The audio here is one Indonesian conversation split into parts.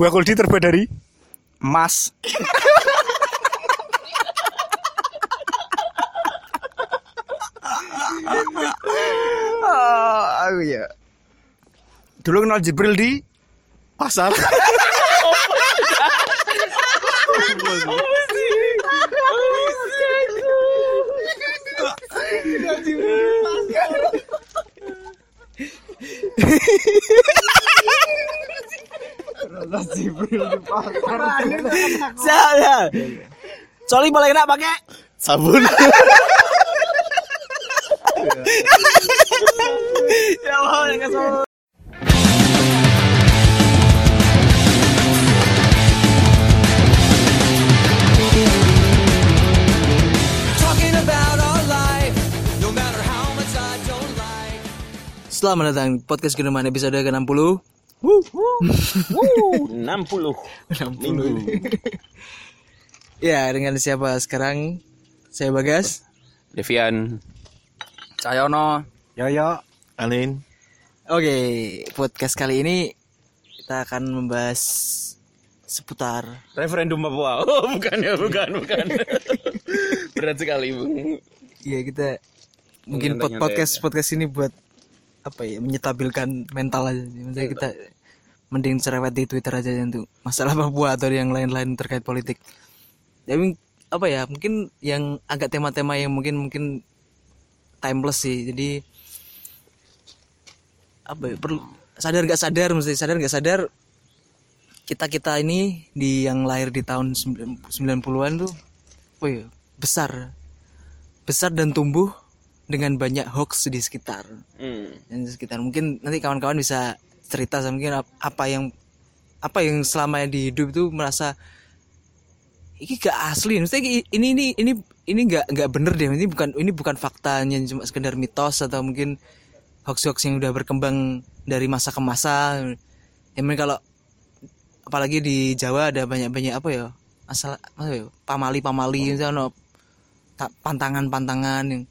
Buah kuldi terbuat dari Emas. Ah, oh iya. Dulu kenal Jibril di pasar. Saya. Soalnya paling enak pakai Sabun. Ya Allah, ya kesel. Talking about our life, no matter how much I don't like. Selamat datang di podcast Geneman episode ke-60 60 Ya dengan siapa sekarang? Saya Bagas. Devian. Cayono Yoyo. Anin. Oke podcast kali ini Kita akan membahas Seputar referendum Papua oh bukan ya bukan bukan. Berat sekali bung. Ya kita Mungkin pod- podcast podcast ini buat Apa ya Menyetabilkan mental aja Maksudnya kita Mending cerewet di Twitter aja untuk masalah Papua atau yang lain-lain terkait politik. Tapi apa ya mungkin yang agak tema-tema yang mungkin mungkin timeless sih. Jadi apa ya, perlu sadar gak sadar mesti sadar gak sadar kita kita ini di yang lahir di tahun 90-an tuh ya, besar besar dan tumbuh dengan banyak hoax di sekitar. Hmm. dan di sekitar. Mungkin nanti kawan-kawan bisa cerita sama mungkin ap- apa yang apa yang selama di hidup itu merasa ini gak asli. Maksudnya ini ini ini ini gak nggak bener deh. Ini bukan ini bukan faktanya cuma sekedar mitos atau mungkin hoax-hoax yang udah berkembang dari masa ke masa. Ya mungkin kalau apalagi di Jawa ada banyak-banyak apa ya asal apa ya pamali-pamali misalnya ta- pantangan-pantangan yang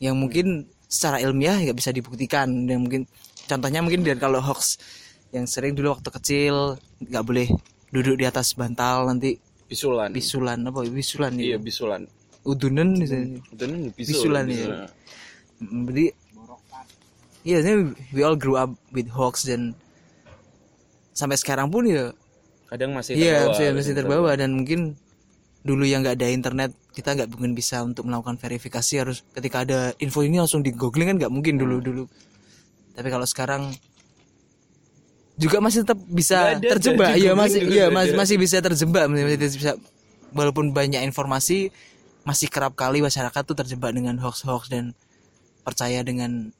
yang mungkin secara ilmiah nggak bisa dibuktikan. Dan mungkin contohnya mungkin dari kalau hoax yang sering dulu waktu kecil nggak boleh duduk di atas bantal nanti bisulan. bisulan apa? Bisulan iya ya? bisulan. Udunan misalnya bisul, Bisulan, iya. Mm, jadi iya yeah, we all grew up with hoax dan sampai sekarang pun ya kadang masih iya terbawa, masih, masih terbawa. dan mungkin dulu yang nggak ada internet kita nggak mungkin bisa untuk melakukan verifikasi harus ketika ada info ini langsung di googling kan nggak mungkin dulu Hmm. dulu. Tapi kalau sekarang juga masih tetap bisa ada, terjebak. iya googling masih nggak masih masih bisa terjebak. Masih, bisa walaupun banyak informasi masih kerap kali masyarakat tuh terjebak dengan hoax-hoax dan percaya dengan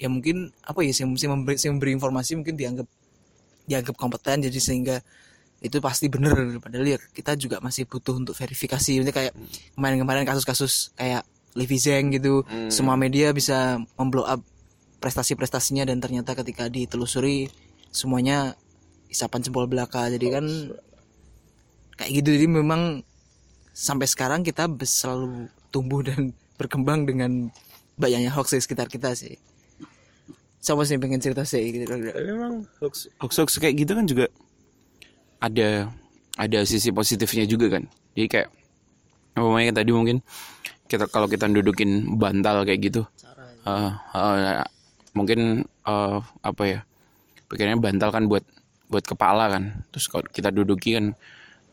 ya mungkin apa ya sih mesti memberi, memberi informasi mungkin dianggap dianggap kompeten. Jadi sehingga itu pasti bener padahal ya kita juga masih butuh untuk verifikasi. Maksudnya kayak kemarin-kemarin kasus-kasus kayak Livi Zeng gitu. Hmm. semua media bisa memblow up prestasi-prestasinya dan ternyata ketika ditelusuri semuanya isapan jempol belaka. Jadi kan kayak gitu. Jadi memang sampai sekarang kita selalu tumbuh dan berkembang dengan banyaknya hoax di sekitar kita sih. Siapa sih pengen cerita sih? Gitu tapi memang hoax hoax hoax kayak gitu kan juga ada ada sisi positifnya juga kan. Jadi kayak namanya tadi mungkin kita kalau kita dudukin bantal kayak gitu eh, eh, mungkin eh, apa ya pikirnya bantal kan buat buat kepala kan. Terus kalau kita duduki kan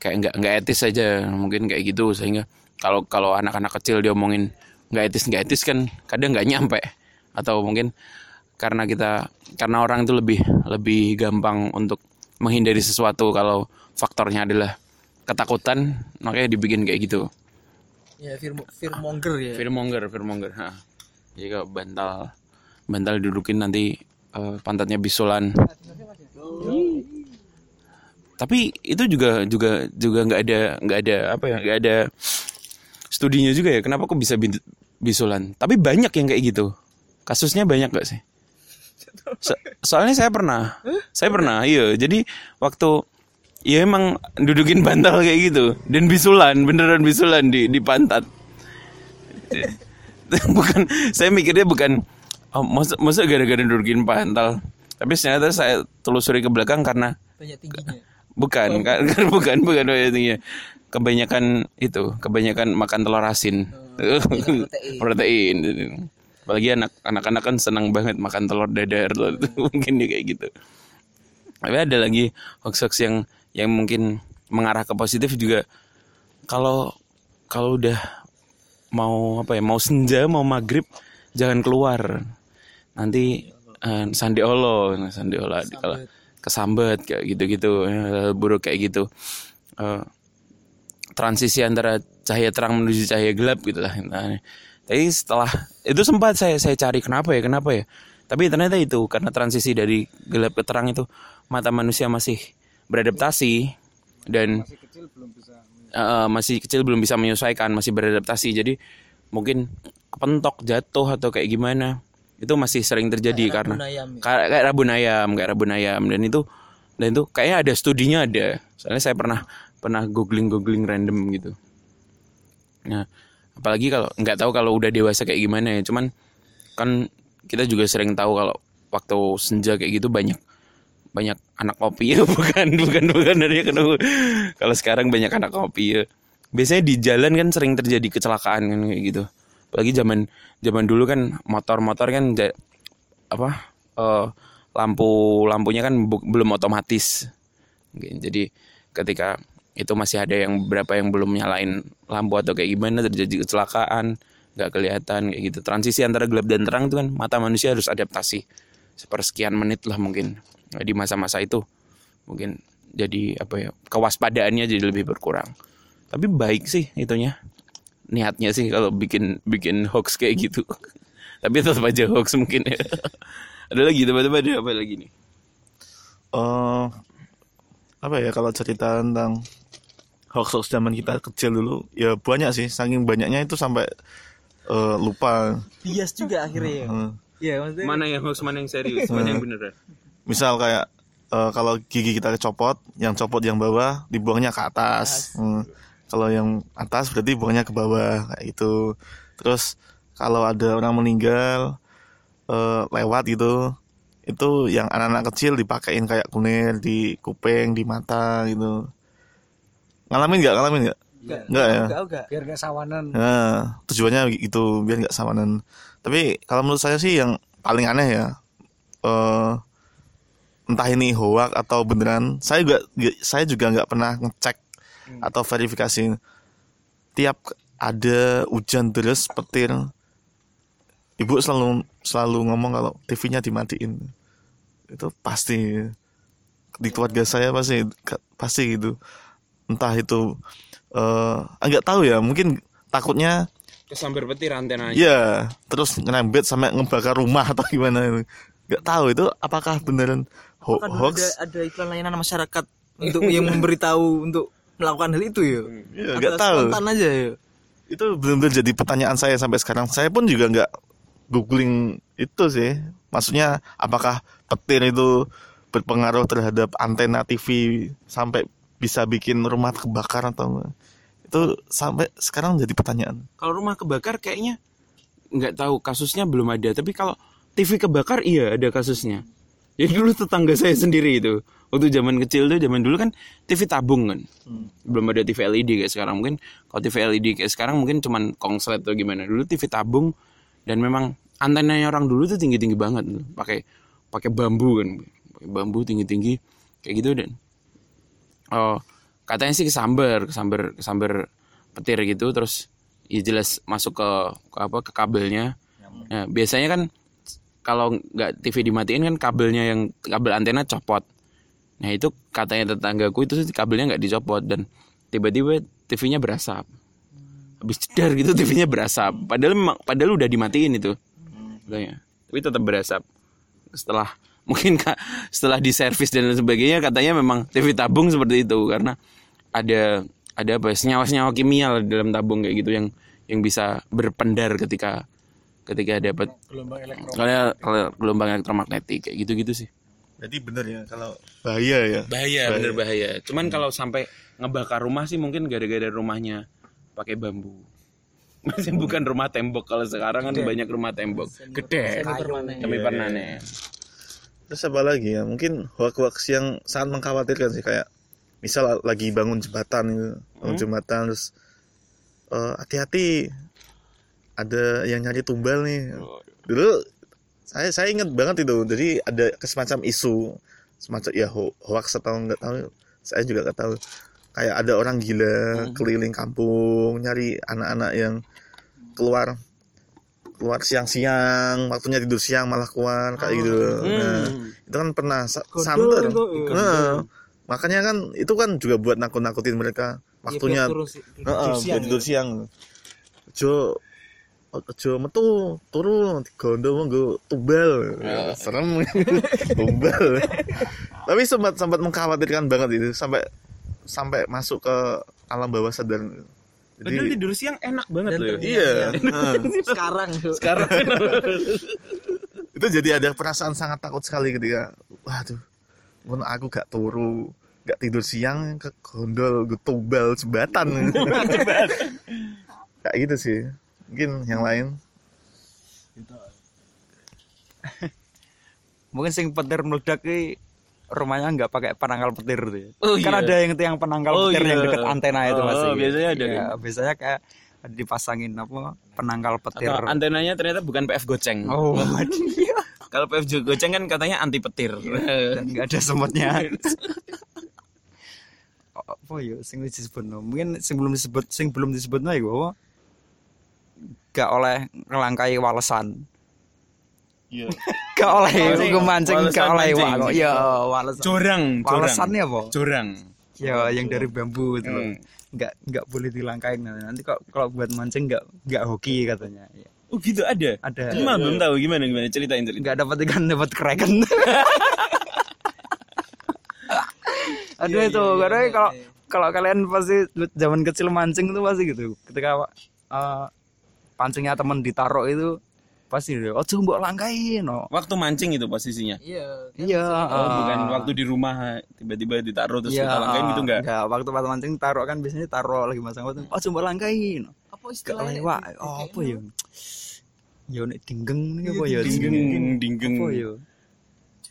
kayak nggak nggak etis aja mungkin kayak gitu. Sehingga kalau kalau anak-anak kecil diomongin nggak etis nggak etis kan kadang nggak nyampe. Atau mungkin karena kita karena orang itu lebih lebih gampang untuk menghindari sesuatu kalau faktornya adalah ketakutan makanya dibikin kayak gitu ya fear, fearmonger ya Fearmonger, fearmonger. Ha. Jadi kalau bantal bantal dudukin nanti eh, pantatnya bisulan. Tapi itu juga juga juga nggak ada nggak ada apa ya nggak ada studinya juga ya. Kenapa kok bisa bisulan? Tapi banyak yang kayak gitu. Kasusnya banyak gak sih? So- soalnya saya pernah, saya pernah, iya. Jadi waktu ya emang dudukin bantal kayak gitu. Dan bisulan, beneran bisulan di di pantat. bukan saya mikirnya bukan oh, masa masa gara-gara dudukin pantal? Tapi ternyata saya telusuri ke belakang karena banyak tingginya. Bukan kan kan bukan bukan intinya kebanyakan itu kebanyakan makan telur asin. Protein. protein apalagi anak anak-anak kan senang banget makan telur dadar mungkin dia kayak gitu. Tapi ada lagi hoax-hoax yang yang mungkin mengarah ke positif juga. Kalau kalau udah mau apa ya mau senja mau maghrib jangan keluar. Nanti eh, sandi olo sandi olo kalau kesambet. kayak gitu-gitu eh, buruk kayak gitu. Eh, transisi antara cahaya terang menuju cahaya gelap gitu lah. Nah, tapi setelah itu sempat saya saya cari kenapa ya kenapa ya. Tapi ternyata itu karena transisi dari gelap ke terang itu mata manusia masih beradaptasi dan eh, masih kecil belum bisa menyesuaikan masih beradaptasi. Jadi mungkin kepentok jatuh atau kayak gimana itu masih sering terjadi Kayak karena rabun ayam ya. kayak, kayak rabun ayam kayak rabun ayam dan itu dan itu kayaknya ada studinya ada. Soalnya saya pernah pernah googling googling random gitu. Nah apalagi kalau nggak tahu kalau udah dewasa kayak gimana ya. Cuman kan kita juga sering tahu kalau waktu senja kayak gitu banyak banyak anak kopi ya. Bukan bukan bukan. Dari kenapa kalau sekarang banyak anak kopi ya. Biasanya di jalan kan sering terjadi kecelakaan kan kayak gitu. Apalagi zaman zaman dulu kan motor-motor kan apa eh, lampu lampunya kan belum otomatis. Jadi ketika itu masih ada yang beberapa yang belum nyalain lampu atau kayak gimana terjadi kecelakaan nggak kelihatan kayak gitu. Transisi antara gelap dan terang itu kan mata manusia harus adaptasi. Sepersekian menit lah mungkin Nah, di masa-masa itu. Mungkin jadi apa ya kewaspadaannya jadi lebih berkurang. Tapi baik sih itunya. Niatnya sih kalau bikin bikin hoax kayak gitu. Tapi tetap aja hoax mungkin ya. Ada lagi tiba-tiba ada apa lagi nih? Eh, apa ya kalau cerita tentang hoax hoax zaman kita kecil dulu ya banyak sih. Saking banyaknya itu sampai eh, lupa. Bias juga akhirnya ya. Eh, iya maksudnya mana yang hoax mana yang serius mana yang beneran misal kayak eh, kalau gigi kita kecopot yang copot yang bawah dibuangnya ke atas. Hmm. kalau yang atas berarti buangnya ke bawah kayak gitu. Terus kalau ada orang meninggal eh, lewat gitu itu yang anak-anak kecil dipakein kayak kunir di kuping di mata gitu ngalamin nggak ngalamin nggak enggak Enggak ya? enggak enggak biar gak sawanan Nah, tujuannya gitu biar nggak samanan. Tapi kalau menurut saya sih yang paling aneh ya, eh entah ini hoax atau beneran. Saya juga saya juga nggak pernah ngecek atau verifikasi. Tiap ada hujan deras petir, ibu selalu selalu ngomong kalau TV-nya dimatiin. Itu pasti di keluarga saya pasti pasti gitu. Entah itu eh nggak tahu ya, mungkin takutnya kesambar petir antena Iya, terus ngerembet sampai ngebakar rumah atau gimana Gak tahu itu apakah beneran ho- kan dulu ada hoax? ada iklan layanan masyarakat untuk yang memberitahu untuk melakukan hal itu ya Iya, Atau gak tahu. spontan aja ya Itu benar-benar jadi pertanyaan saya sampai sekarang. Saya pun juga nggak googling itu sih. Maksudnya apakah petir itu berpengaruh terhadap antena TV sampai bisa bikin rumah kebakar atau enggak? Itu sampai sekarang jadi pertanyaan. kalau rumah kebakar kayaknya nggak tahu kasusnya belum ada. Tapi kalau TV kebakar iya ada kasusnya. Jadi dulu tetangga saya sendiri itu waktu zaman kecil tuh zaman dulu kan TV tabung kan. Belum ada TV LED kayak sekarang. Mungkin kalau TV LED kayak sekarang mungkin cuman konslet atau gimana. Dulu TV tabung dan memang antenanya orang dulu tuh tinggi tinggi banget. Pakai pakai bambu kan. Pakai bambu tinggi tinggi kayak gitu dan oh katanya sih kesambar kesambar kesambar petir gitu terus ya jelas masuk ke, ke apa ke kabelnya. Nah, biasanya kan kalau nggak TV dimatiin kan kabelnya yang kabel antena copot. Nah itu katanya tetanggaku itu sih kabelnya nggak dicopot dan tiba-tiba TV-nya berasap. Habis jedar gitu TV-nya berasap. Padahal memang padahal udah dimatiin itu. Katanya. Tapi tetap berasap. Setelah mungkin kak setelah diservis dan lain sebagainya katanya memang TV tabung seperti itu. Karena ada ada apa ya, senyawa-senyawa kimia di dalam tabung kayak gitu yang yang bisa berpendar ketika ketika dapat gelombang elektro kalau kalau gelombang elektromagnetik kayak gitu-gitu sih. Jadi bener ya kalau bahaya ya. bahaya bener bahaya. cuman kalau sampai ngebakar rumah sih mungkin gara-gara rumahnya pakai bambu. Masih bukan rumah tembok kalau sekarang kan banyak rumah tembok. Gede. permanen. kami pernah nih Terus apa lagi ya? Mungkin hoax-hoax yang sangat mengkhawatirkan sih kayak misal lagi bangun jembatan gitu bangun Hmm. jembatan terus eh, hati-hati ada yang nyari tumbal nih dulu saya saya ingat banget itu jadi ada semacam isu semacam ya ho- hoax atau nggak tahu saya juga nggak tahu kayak ada orang gila Hmm. keliling kampung nyari anak-anak yang keluar keluar siang-siang waktunya tidur siang malah keluar kayak gitu. Nah Hmm. itu kan pernah sa- Gondol santer. itu, eh. Heeh. makanya kan itu kan juga buat nakut-nakutin mereka. Waktunya Iya, turun si- Heeh, tidur buat siang, tidur ya. siang. Ojo ojo metu turu gondo monggo tumbal serem. Tumbal tapi sempat sempat mengkhawatirkan banget itu sampai sampai masuk ke alam bawah sadar Padahal jadi tidur siang enak banget loh. ya. iya heeh. sekarang. Sekarang itu jadi ada perasaan sangat takut sekali ketika waduh mun aku gak turu gak tidur siang ke gondol gue tumbal jembatan kayak gitu sih mungkin yang lain mungkin sing petir meledak rumahnya nggak pakai penangkal petir tuh. ya. Oh, kan iya. ada yang tiang penangkal Oh, petir yang iya. dekat antena itu Oh, masih. biasanya ada, Iya, kan? biasanya kayak dipasangin apa penangkal petir. Atau antenanya ternyata bukan PF goceng. Oh, iya. Kalau PF goceng kan katanya anti petir. Dan nggak ada semutnya. Oh, apa ya sing disebut mungkin sing belum disebut sing belum disebut ya gue gak oleh ngelangkai walesan iya gak oleh Mancing. gue mancing gak Walesan oleh wak ya walesan Jorang, jorang. walesannya apa Jorang. ya yang dari bambu itu loh Hmm. nggak nggak boleh dilangkain nanti nanti kok kalau buat mancing nggak nggak hoki katanya ya. Oh gitu ada. ada Cuma belum tahu gimana gimana ceritain cerita. nggak dapat ikan dapat kraken aduh itu karena kalau kalau kalian pasti zaman kecil mancing itu pasti gitu ketika uh, pancingnya temen ditaruh itu pasti oh mbok langkain no Waktu mancing itu posisinya. Iya. iya Oh, ah. bukan waktu di rumah tiba-tiba ditaruh terus Iya, kita langkain gitu enggak? enggak waktu pas mancing taruh kan biasanya taruh lagi masang waktu oh mbok langkain Apa istilahnya? lewat oh apa ya ya nek dinggeng apa ya Dinggeng, dinggeng. apa ya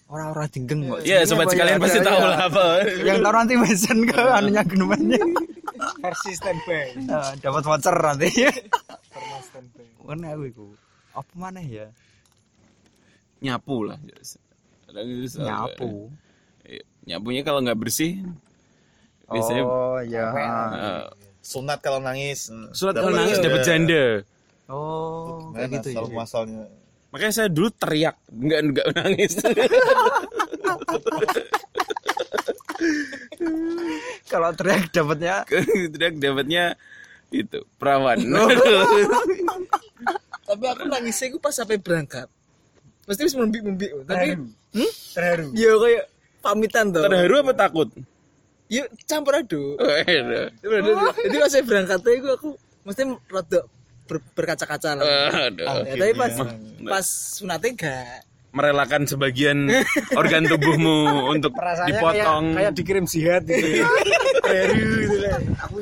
orang-orang dinggeng kok Ya, sobat Apa sekalian pasti tahu ya. lah apa. yang taruh nanti mention ke anunya genumannya Versi standby. Eh, dapat voucher nanti Formal standby. kan aku iku apa mana ya? Nyapu lah. Nyapu. Iya, Nyapunya kalau nggak bersih biasanya oh ya eh, sunat kalau nangis. Dapat kalau nangis dapat janda. oh kayak gitu ya asal muasalnya Makanya saya dulu teriak, nggak nggak nangis. kalau teriak dapatnya teriak dapatnya itu perawan. Tapi aku nangisnya gue pas sampai berangkat. Pasti harus membik-membik. Tapi hmm? terharu ya kayak pamitan tuh. Terharu apa takut? Ya campur aduk. Waduh. Jadi pas saya berangkat tuh aku mesti rada ber- berkaca-kaca lah. Waduh. Ya, tapi pas pas sunatnya enggak. merelakan sebagian organ tubuhmu untuk dipotong. kayak, kayak dikirim jihad gitu terharu gitu lah aku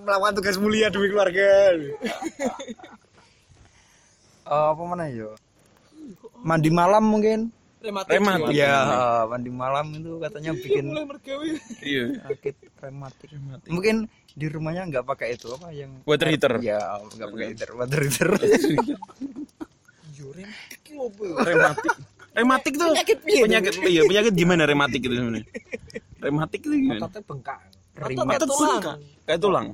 melakukan tugas mulia demi keluarga Eh, apa mana ya mandi malam mungkin Rematik. Rematik. ya mandi malam itu katanya bikin Mulai mergawe. Iya. sakit rematik mungkin di rumahnya nggak pakai itu apa yang Water heater. ya nggak pakai heater water heater rematik ya? Rematik. Rematik tuh Penyakit penyakit iya penyakit gimana rematik itu sebenarnya? Rematik itu gimana? Ototnya bengkak. Otot kayak tulang. Kayak tulang.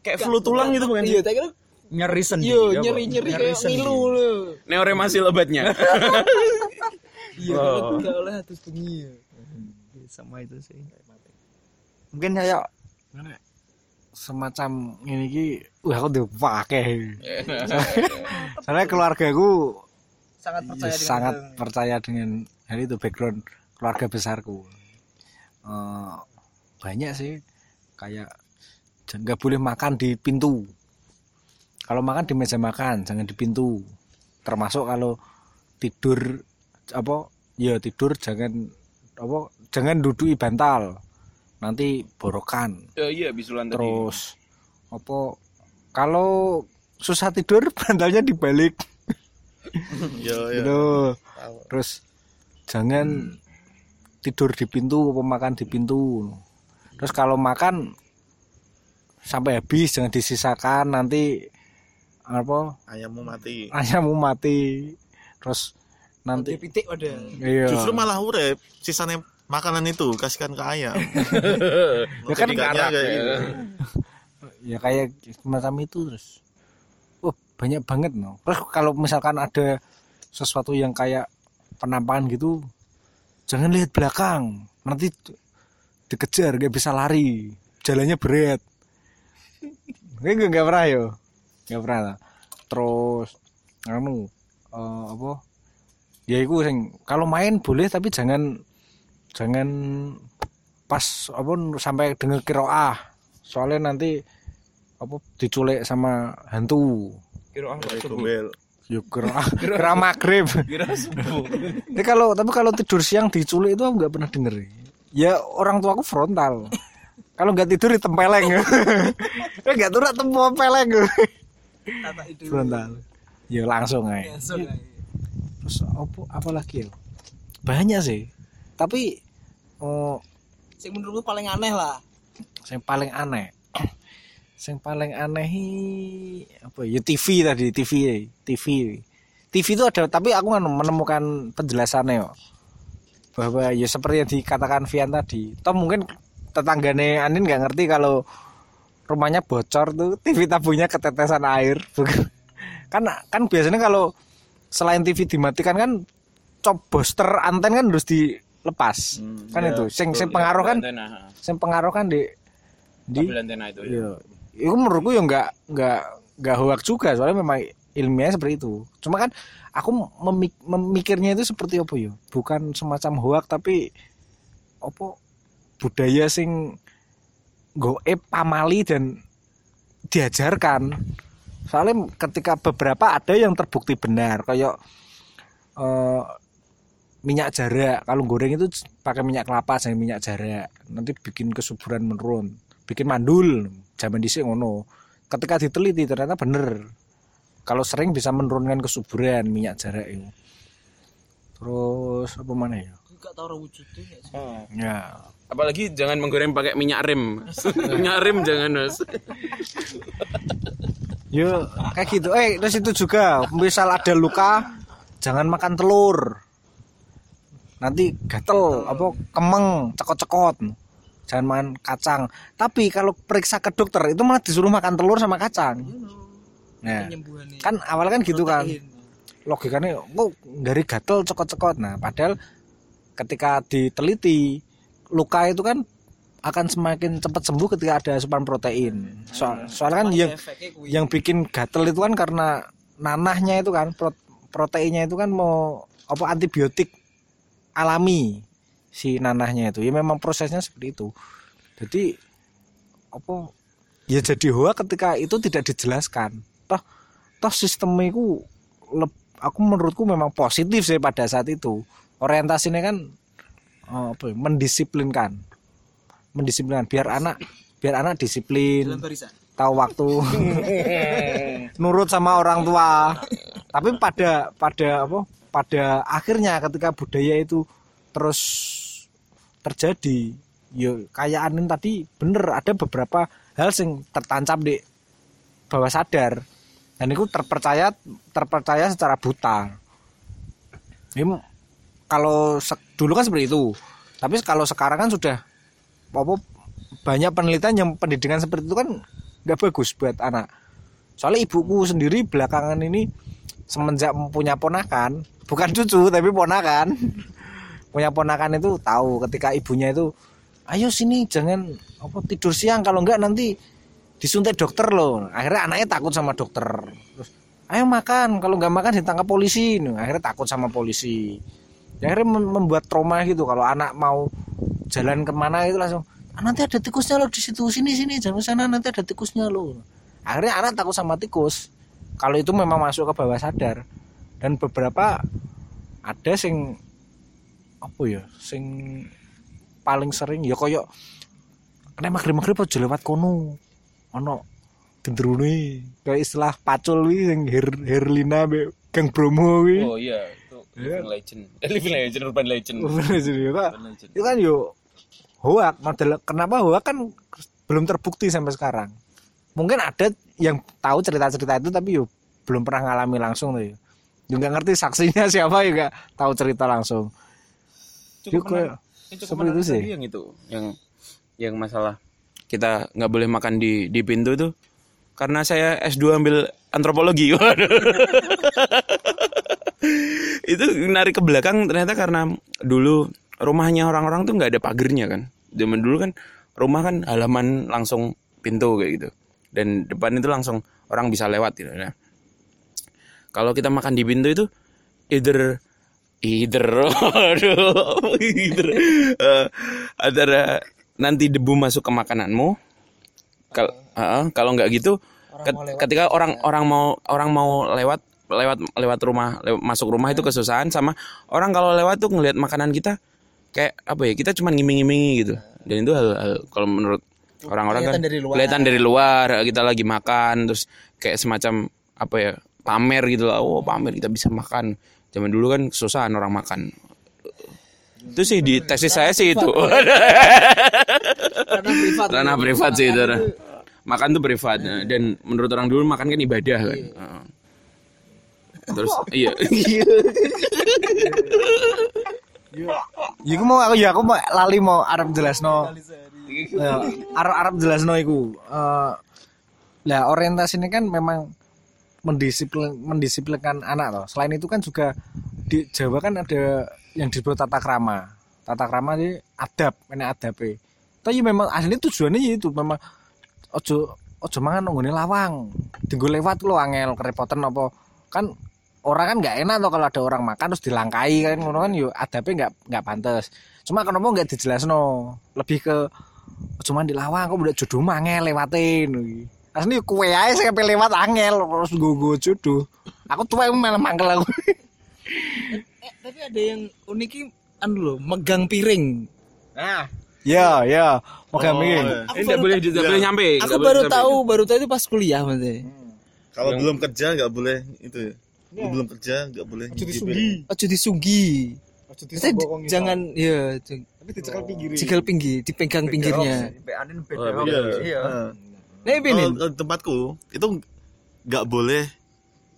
Kayak flu tulang gitu bukan Iya, sih? Nyeri sendi yo nyeri-nyeri Nyeri kayak ngilu lho. Neoremasil obatnya. Iya, Oh. kalau enggak oleh atus bengi ya. sama itu sih mungkin kayak semacam ini ki wah aku udah pakai soalnya keluarga ku Sangat percaya dengan sangat itu. percaya dengan hal itu background keluarga besarku Eh, banyak sih kayak jangan nggak boleh makan di pintu kalau makan di meja makan jangan di pintu. Termasuk kalau tidur apa ya tidur jangan apa jangan duduki bantal. Nanti borokan. Oh iya bisulan tadi. terus apa kalau susah tidur bantalnya dibalik. Yo yo gitu. Terus jangan tidur di pintu apa makan di pintu. Terus kalau makan sampai habis jangan disisakan. Nanti apa? Ayammu mati. Ayammu mati. Terus nanti nanti pitik ada iya. Justru malah urep sisanya makanan itu kasihkan ke ayam. Ya kan kayak ya. gitu. ya kayak semacam itu terus. Oh banyak banget no. Terus kalau misalkan ada sesuatu yang kayak penampakan gitu jangan lihat belakang. Nanti dikejar gak bisa lari. Jalannya berat Gue nggak pernah yo nggak pernah terus anu eh, apa ya itu sing kalau main boleh tapi jangan jangan pas apa sampai dengan kiroah soalnya nanti apa diculik sama hantu Kira ah Kayak gombel. yuk kiroah kira magrib Kira subuh. Ini kalau tapi kalau tidur siang diculik itu aku nggak pernah denger. Ya orang tua aku frontal. kalau nggak tidur ditempeleng. Ya nggak turun tempeleng. Tata itu frontal. Ya langsung aja. Langsung aja. Terus apa apa lagi ya? Banyak sih. Tapi oh, sing menurutku paling aneh lah yang paling aneh. yang paling aneh i- apa ya TV tadi TV TV TV itu ada tapi aku kan menemukan penjelasannya kok. bahwa ya seperti yang dikatakan Vian tadi toh mungkin tetanggane Anin nggak ngerti kalau rumahnya bocor tuh TV tabungnya ketetesan air kan kan biasanya kalau selain TV dimatikan kan cop booster anten kan harus dilepas kan ya, itu sing sing Iya, pengaruh kan Antena. sing pengaruh kan di di Kabel antena itu. ya. Iya. Itu menurutku ya nggak nggak nggak hoax juga soalnya memang ilmiahnya seperti itu. Cuma kan aku memik- memikirnya itu seperti apa ya? Bukan semacam hoax tapi apa budaya sing goib pamali dan diajarkan. Soalnya ketika beberapa ada yang terbukti benar kayak eh, minyak jarak. Kalau goreng itu pakai minyak kelapa jangan minyak jarak. Nanti bikin kesuburan menurun bikin mandul. Zaman dhisik ngono. Ketika diteliti ternyata bener. Kalau sering bisa menurunkan kesuburan minyak jarak itu terus apa mana ya aku gak tau wujudnya ya sih. ya Apalagi jangan menggoreng pakai minyak rem. minyak rem jangan, Mas. Yo kayak gitu. Eh terus itu juga misal ada luka jangan makan telur. Nanti gatel apa kemeng cekot-cekot. Jangan makan kacang. Tapi kalau periksa ke dokter itu malah disuruh makan telur sama kacang. Nah, kan awal kan gitu kan. Logikanya kok dari gatel cekot-cekot. Nah, padahal ketika diteliti luka itu kan akan semakin cepat sembuh ketika ada asupan protein. Soal, soalnya kan yang yang bikin gatel itu kan karena nanahnya itu kan pro- proteinnya itu kan mau apa antibiotik alami si nanahnya itu. Ya memang prosesnya seperti itu. Jadi apa ya jadi hoa ketika itu tidak dijelaskan. Toh toh sistemnya itu aku menurutku memang positif sih pada saat itu. Orientasinya kan eh, apa ya, mendisiplinkan. Mendisiplinkan biar anak biar anak disiplin dalam barisan. tahu waktu nurut sama orang tua. Tapi pada pada apa pada akhirnya ketika budaya itu terus terjadi yo kayak Anin tadi bener ada beberapa hal yang tertancap di bawah sadar dan itu terpercaya terpercaya secara buta. Ini kalau dulu kan seperti itu. Tapi kalau sekarang kan sudah apa banyak penelitian yang pendidikan seperti itu kan nggak bagus buat anak. Soalnya ibuku sendiri belakangan ini semenjak punya ponakan bukan cucu tapi ponakan. Punya ponakan itu tahu ketika ibunya itu ayo sini jangan apa tidur siang. Kalau enggak nanti disuntik dokter loh. Akhirnya anaknya takut sama dokter. Terus ayo makan kalau nggak makan ditangkap polisi. Nah, akhirnya takut sama polisi. Ya, akhirnya mem- membuat trauma gitu. Kalau anak mau jalan ke mana itu langsung "Ah, nanti ada tikusnya loh di situ sini sini jangan sana nanti ada tikusnya loh. Akhirnya anak takut sama tikus. Kalau itu memang masuk ke bawah sadar. Dan beberapa ada sing apa ya sing paling sering ya koyo nek maghrib-maghrib aja lewat kono ono gendrone kayak istilah pacul wi sing Her, Herlina be Kang Bromo wi Oh iya, itu living legend. Eh, living legend, urban legend. Jadi, Pak, Urban legend. itu kan yo hoak model kenapa hoak kan belum terbukti sampai sekarang? Mungkin ada yang tahu cerita-cerita itu tapi yo belum pernah ngalami langsung tuh ya juga ngerti saksinya siapa juga tahu cerita langsung. Yuk, kayak seperti itu sih. yang itu yang yang masalah kita nggak boleh makan di di pintu itu karena saya S2 ambil antropologi Waduh. itu narik ke belakang ternyata karena dulu rumahnya orang-orang tuh nggak ada pagernya kan. Zaman dulu kan rumah kan halaman langsung pintu kayak gitu. Dan depan itu langsung orang bisa lewat gitu. Nah kalau kita makan di pintu itu either either aduh either eh, antara nanti debu masuk ke makananmu. Kalau kalau nggak gitu ket- ketika orang orang mau orang mau lewat lewat lewat rumah lew- masuk rumah itu kesusahan sama orang kalau lewat tuh ngelihat makanan kita kayak apa ya kita cuma ngiming-ngimingi gitu. Dan itu hal, hal- kalau menurut orang-orang kan Kelihatan dari luar. kelihatan dari luar kita lagi makan terus kayak semacam apa ya pamer gitu lah. Oh pamer kita bisa makan. Zaman dulu kan kesusahan orang makan itu sih di tesis saya sih itu. Karena privat. ranah privat sih itu makan tuh privat. Nah, dan menurut orang dulu makan kan ibadah kan. Heeh. terus iya. Ya aku mau aku ya aku mau lali mau Arab jelasno. Ya, Arab Arab jelasno iku. Eh lah orientasi ini kan memang mendisiplin mendisiplinkan anak loh. Selain itu kan juga di Jawa kan ada yang disebut tata krama. Tata krama ini adab, ini adabe. Tapi memang aslinya tujuannya ya itu memang ojo ojo mangan nggone lawang. Tinggal lewat lo angel kerepotan apa kan orang kan nggak enak tuh kalau ada orang makan terus dilangkai kan ngono kan yo adabe nggak nggak pantas cuma kenapa nggak dijelasno lebih ke cuma di lawang kok udah jodoh mangel lewatin asli kue aja sampai lewat angel terus gue gue jodoh aku tuh malah mangkel aku tapi ada yang unik anu loh, megang piring. nah ya ya mau Oh, mikir iya. ini nggak boleh nggak boleh nyampe Aku baru tahu, baru tahu itu pas kuliah maksudnya. Kalau belum kerja nggak boleh itu ya. Belum kerja nggak boleh. nyicipin. Ojo disunggi. Maksudnya jangan ya tapi dicekal pinggir cikal pinggir, dipegang pinggirnya. Oh, beda. Nah, Nah, ini tempatku itu nggak boleh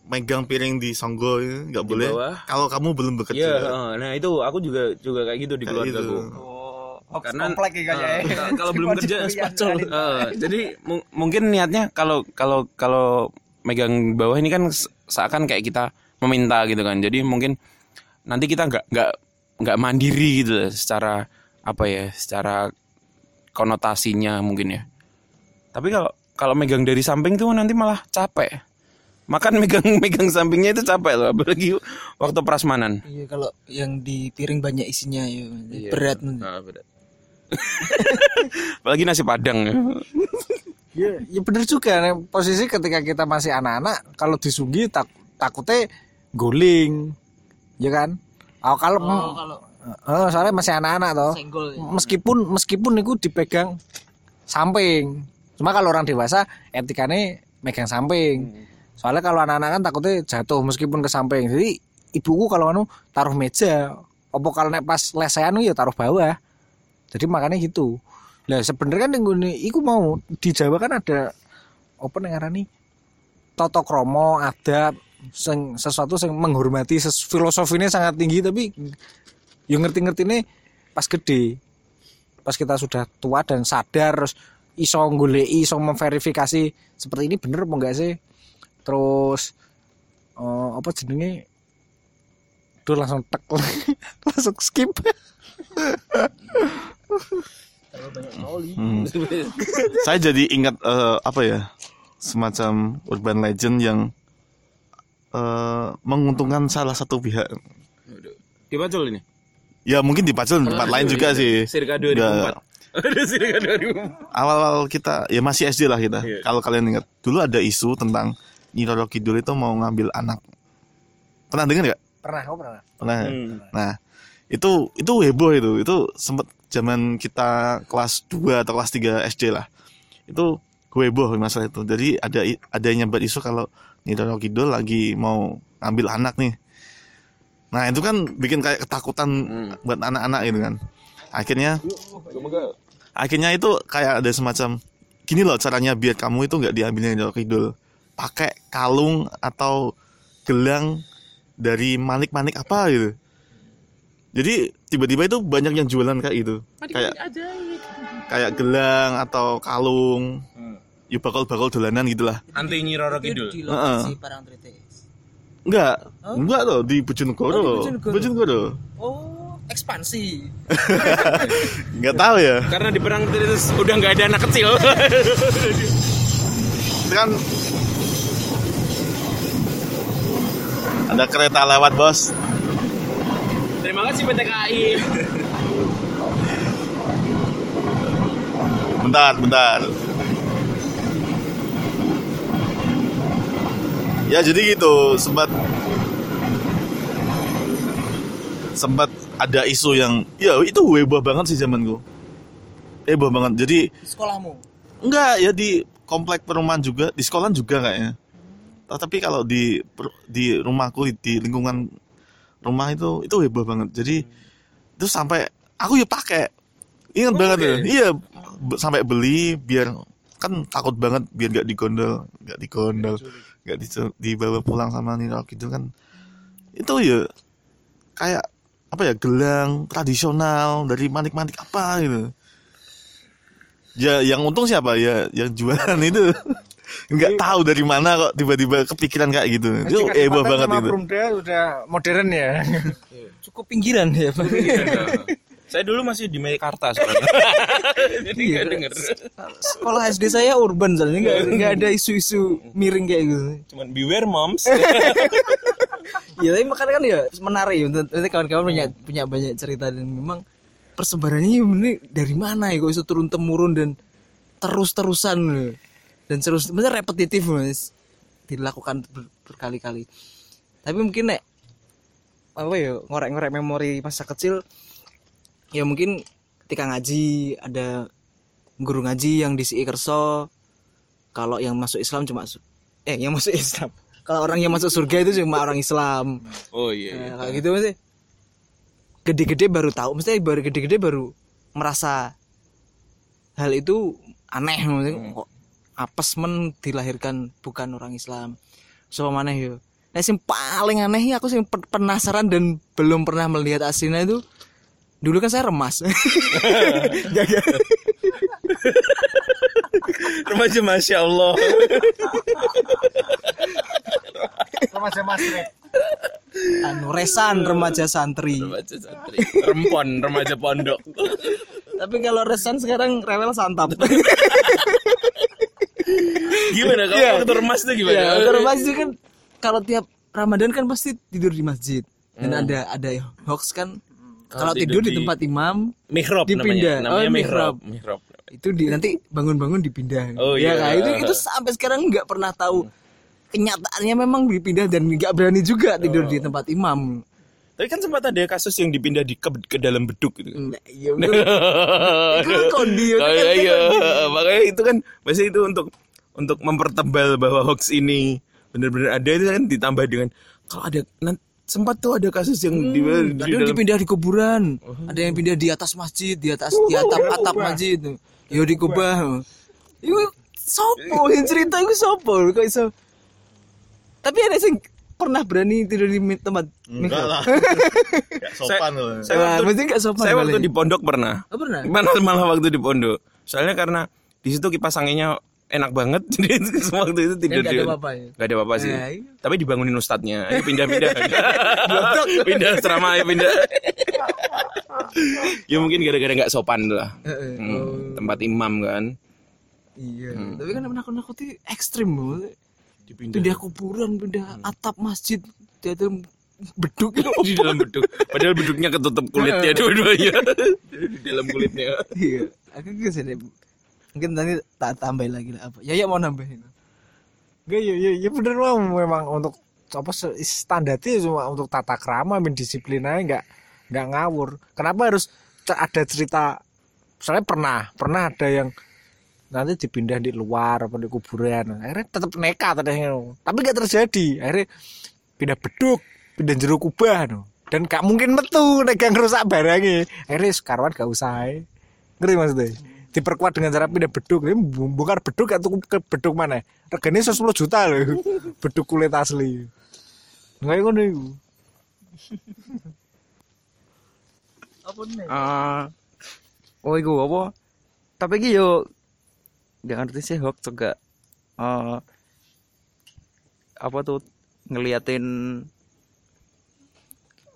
megang piring di songgo ya, nggak Di boleh. Kalau kamu belum Iya, bekerja. heeh. nah itu aku juga juga kayak gitu di Kayak keluarga gitu. aku. Karena eh, ka- kalau belum kerja eh, jadi mu- mungkin niatnya kalau kalau kalau megang bawah ini kan se- seakan kayak kita meminta gitu kan. Jadi mungkin nanti kita nggak nggak nggak mandiri gitu lah secara apa ya, secara konotasinya mungkin ya. Tapi kalau kalau megang dari samping tuh nanti malah capek. Makan megang megang sampingnya itu capek loh, apalagi waktu prasmanan. Iya, kalau yang di piring banyak isinya ya, Iya. berat. Ah, berat. apalagi nasi padang ya. ya, ya bener juga nih, posisi ketika kita masih anak-anak kalau disunggi tak takutnya guling ya kan oh, kalau kalau Eh, soalnya masih anak-anak toh senggol. ya. meskipun meskipun itu dipegang samping cuma kalau orang dewasa etikanya megang samping soalnya kalau anak-anak kan takutnya jatuh meskipun ke samping. Jadi ibuku kalau anu taruh meja. Apa kalau nek pas lesehan ya taruh bawah. Jadi makanya gitu. Lah sebenarnya kan nih iku mau di Jawa kan ada apa nih ngarani toto kromo adab sing sesuatu yang menghormati. Ses, filosofinya sangat tinggi tapi yang ngerti-ngerti nih pas gede. Pas kita sudah tua dan sadar terus iso goleki iso memverifikasi seperti ini bener apa enggak sih terus eh, apa jenenge Duh langsung tek langsung skip Hmm. Saya jadi ingat eh, apa ya semacam urban legend yang eh, menguntungkan salah satu pihak. Dipacul ini. Ya mungkin di Pacul di tempat lain juga sih. Circa Nggak. 2004. Ada circa 2004. Awal-awal kita ya masih SD lah kita. Iya. Kalau kalian ingat dulu ada isu tentang Nyi Roro Kidul itu mau ngambil anak. Pernah dengar nggak? pernah kau pernah Pernah. Hmm. Nah, itu itu heboh itu. Itu sempat zaman kita kelas 2 atau kelas 3 SD lah. Itu heboh masalah itu. Jadi ada ada yang nyambat isu kalau Nidoro Kidul lagi mau ngambil anak nih. Nah, itu kan bikin kayak ketakutan Hmm. buat anak-anak gitu kan. akhirnya akhirnya itu kayak ada semacam gini loh caranya biar kamu itu nggak diambilnya Nyi Roro Kidul pakai kalung atau gelang dari manik-manik apa gitu. Jadi tiba-tiba itu banyak yang jualan kayak gitu. Kayak kayak gelang atau kalung. Ya bakal-bakal dolanan gitulah. Anti Nyi Roro Kidul. di lokasi Parangtritis enggak. Enggak loh di Bojonegoro Oh, di Bojonegoro. Bojonegoro. Oh ekspansi. Nggak tahu ya. Karena di perang terus udah nggak ada anak kecil. Itu kan ada kereta lewat bos. Terima kasih PT KAI. bentar bentar. Ya jadi gitu sempat sempat ada isu yang ya itu heboh banget sih zamanku. Heboh banget. Jadi sekolahmu? Enggak, ya di komplek perumahan juga, di sekolah juga kayaknya. Tapi kalau di di rumahku di lingkungan rumah itu itu heboh banget. Jadi itu sampai aku ya pakai. Ingat banget ya. Iya, sampai beli biar kan takut banget biar gak digondol, gak digondol, gak di- dibawa pulang sama Nino gitu kan. Itu ya kayak apa ya gelang tradisional dari manik-manik apa gitu. Ya yang untung siapa ya yang jualan itu nggak tahu dari mana kok tiba-tiba kepikiran kayak gitu. Itu heboh banget itu. Perumda udah modern ya. cukup pinggiran ya pak Saya dulu masih di Meikarta soalnya. Jadi nggak denger. sekolah SD saya urban soalnya nggak nggak ada isu-isu miring kayak gitu Cuman beware moms. ya tapi makanya kan ya menarik ya Nanti- nanti kawan-kawan punya punya banyak cerita dan memang persebarannya ini dari mana ya kok bisa turun temurun dan terus terusan dan terus maksudnya repetitif mas. Dilakukan ber- berkali-kali. Tapi mungkin nek apa ya ngorek-ngorek memori masa kecil ya mungkin ketika ngaji ada guru ngaji yang di CI Kerso kalau yang masuk Islam cuma eh yang masuk Islam. Kalau orang yang masuk surga itu cuma orang Islam. Oh iya. Nah, kayak gitu masih gede-gede baru tahu mesti baru gede-gede baru merasa hal itu aneh maksudnya kok apes men dilahirkan bukan orang Islam so mana yo nah yang paling aneh ya aku sih penasaran dan belum pernah melihat aslinya itu dulu kan saya remas jaga Remaja masya Allah. Remaja Masrek. anu resan remaja santri Remaja santri. Rempon, remaja pondok. tapi kalau resan sekarang rewel santap Gimana kalau Iya. waktu remas tuh gimana? Ya, kalau masjid kan kalau tiap Ramadan kan pasti tidur di masjid. Dan Hmm. ada ada hoax kan Kalau kalau tidur, tidur di di- tempat imam Mihrab Dipindah. namanya. Namanya Oh, mihrab. mihrab. Mihrab. itu di nanti bangun-bangun dipindah. Oh, ya iya. kan? itu itu sampai sekarang nggak pernah tahu kenyataannya memang dipindah dan nggak berani juga tidur Oh. di tempat imam. Tapi kan sempat ada kasus yang dipindah di ke, ke dalam beduk gitu. Nah, iya, betul. Itu kan kondi, Oh, kan iya, iya. Makanya itu kan masih itu untuk untuk mempertebal bahwa hoax ini benar-benar ada itu kan ditambah dengan kalau ada nan- sempat tuh ada kasus yang di, di Ada yang dipindah di kuburan, Oh. ada yang pindah di atas masjid, di atas di atap atap masjid. Yo di kubah. Iku sopo yang cerita iku sopo kok iso. Tapi ada yang pernah berani tidur di tempat Enggak lah. Gak sopan loh. saya Wah, waktu- nggak sopan saya waktu di pondok pernah. Oh, pernah? Malah malah waktu di pondok. Soalnya karena di situ kipas anginnya enak banget jadi waktu itu tidur ada apa-apa ya? Nggak ada apa-apa sih. Nah, iya. Tapi dibangunin ustadznya. Ayo pindah-pindah. pindah asrama ayo pindah. ya mungkin gara-gara nggak sopan lah. Heeh. Hmm, Oh, tempat imam kan. Iya. Hmm. Tapi kan menakut-nakuti ekstrim loh. Pindah kuburan, pindah atap masjid, di dalam beduk di dalam beduk. Padahal beduknya ketutup kulitnya dua-duanya. di dalam kulitnya. Iya. Aku ke sini. Mungkin nanti tak tambahin lagi lah apa. Ya ya mau nambahin. Enggak ya ya ya bener mau memang untuk apa standarnya cuma untuk tata krama men disiplin aja enggak enggak ngawur. Kenapa harus ada cerita misalnya pernah pernah ada yang nanti dipindah di luar apa di kuburan. Akhirnya tetap nekat ada yang tapi nggak terjadi. Akhirnya pindah beduk pindah jeruk kubah no. dan gak mungkin metu nek gak ngerusak barangnya. Akhirnya sekarwan gak usah ae. ngerti maksudnya? Diperkuat dengan cara pindah beduk. Ini bongkar beduk atau ke beduk mana? Regane 10 juta loh beduk kulit asli. Nggak ngono iku. Eh, oh iku apa? Tapi iki yo gak ngerti sih hoax juga eh apa tuh ngeliatin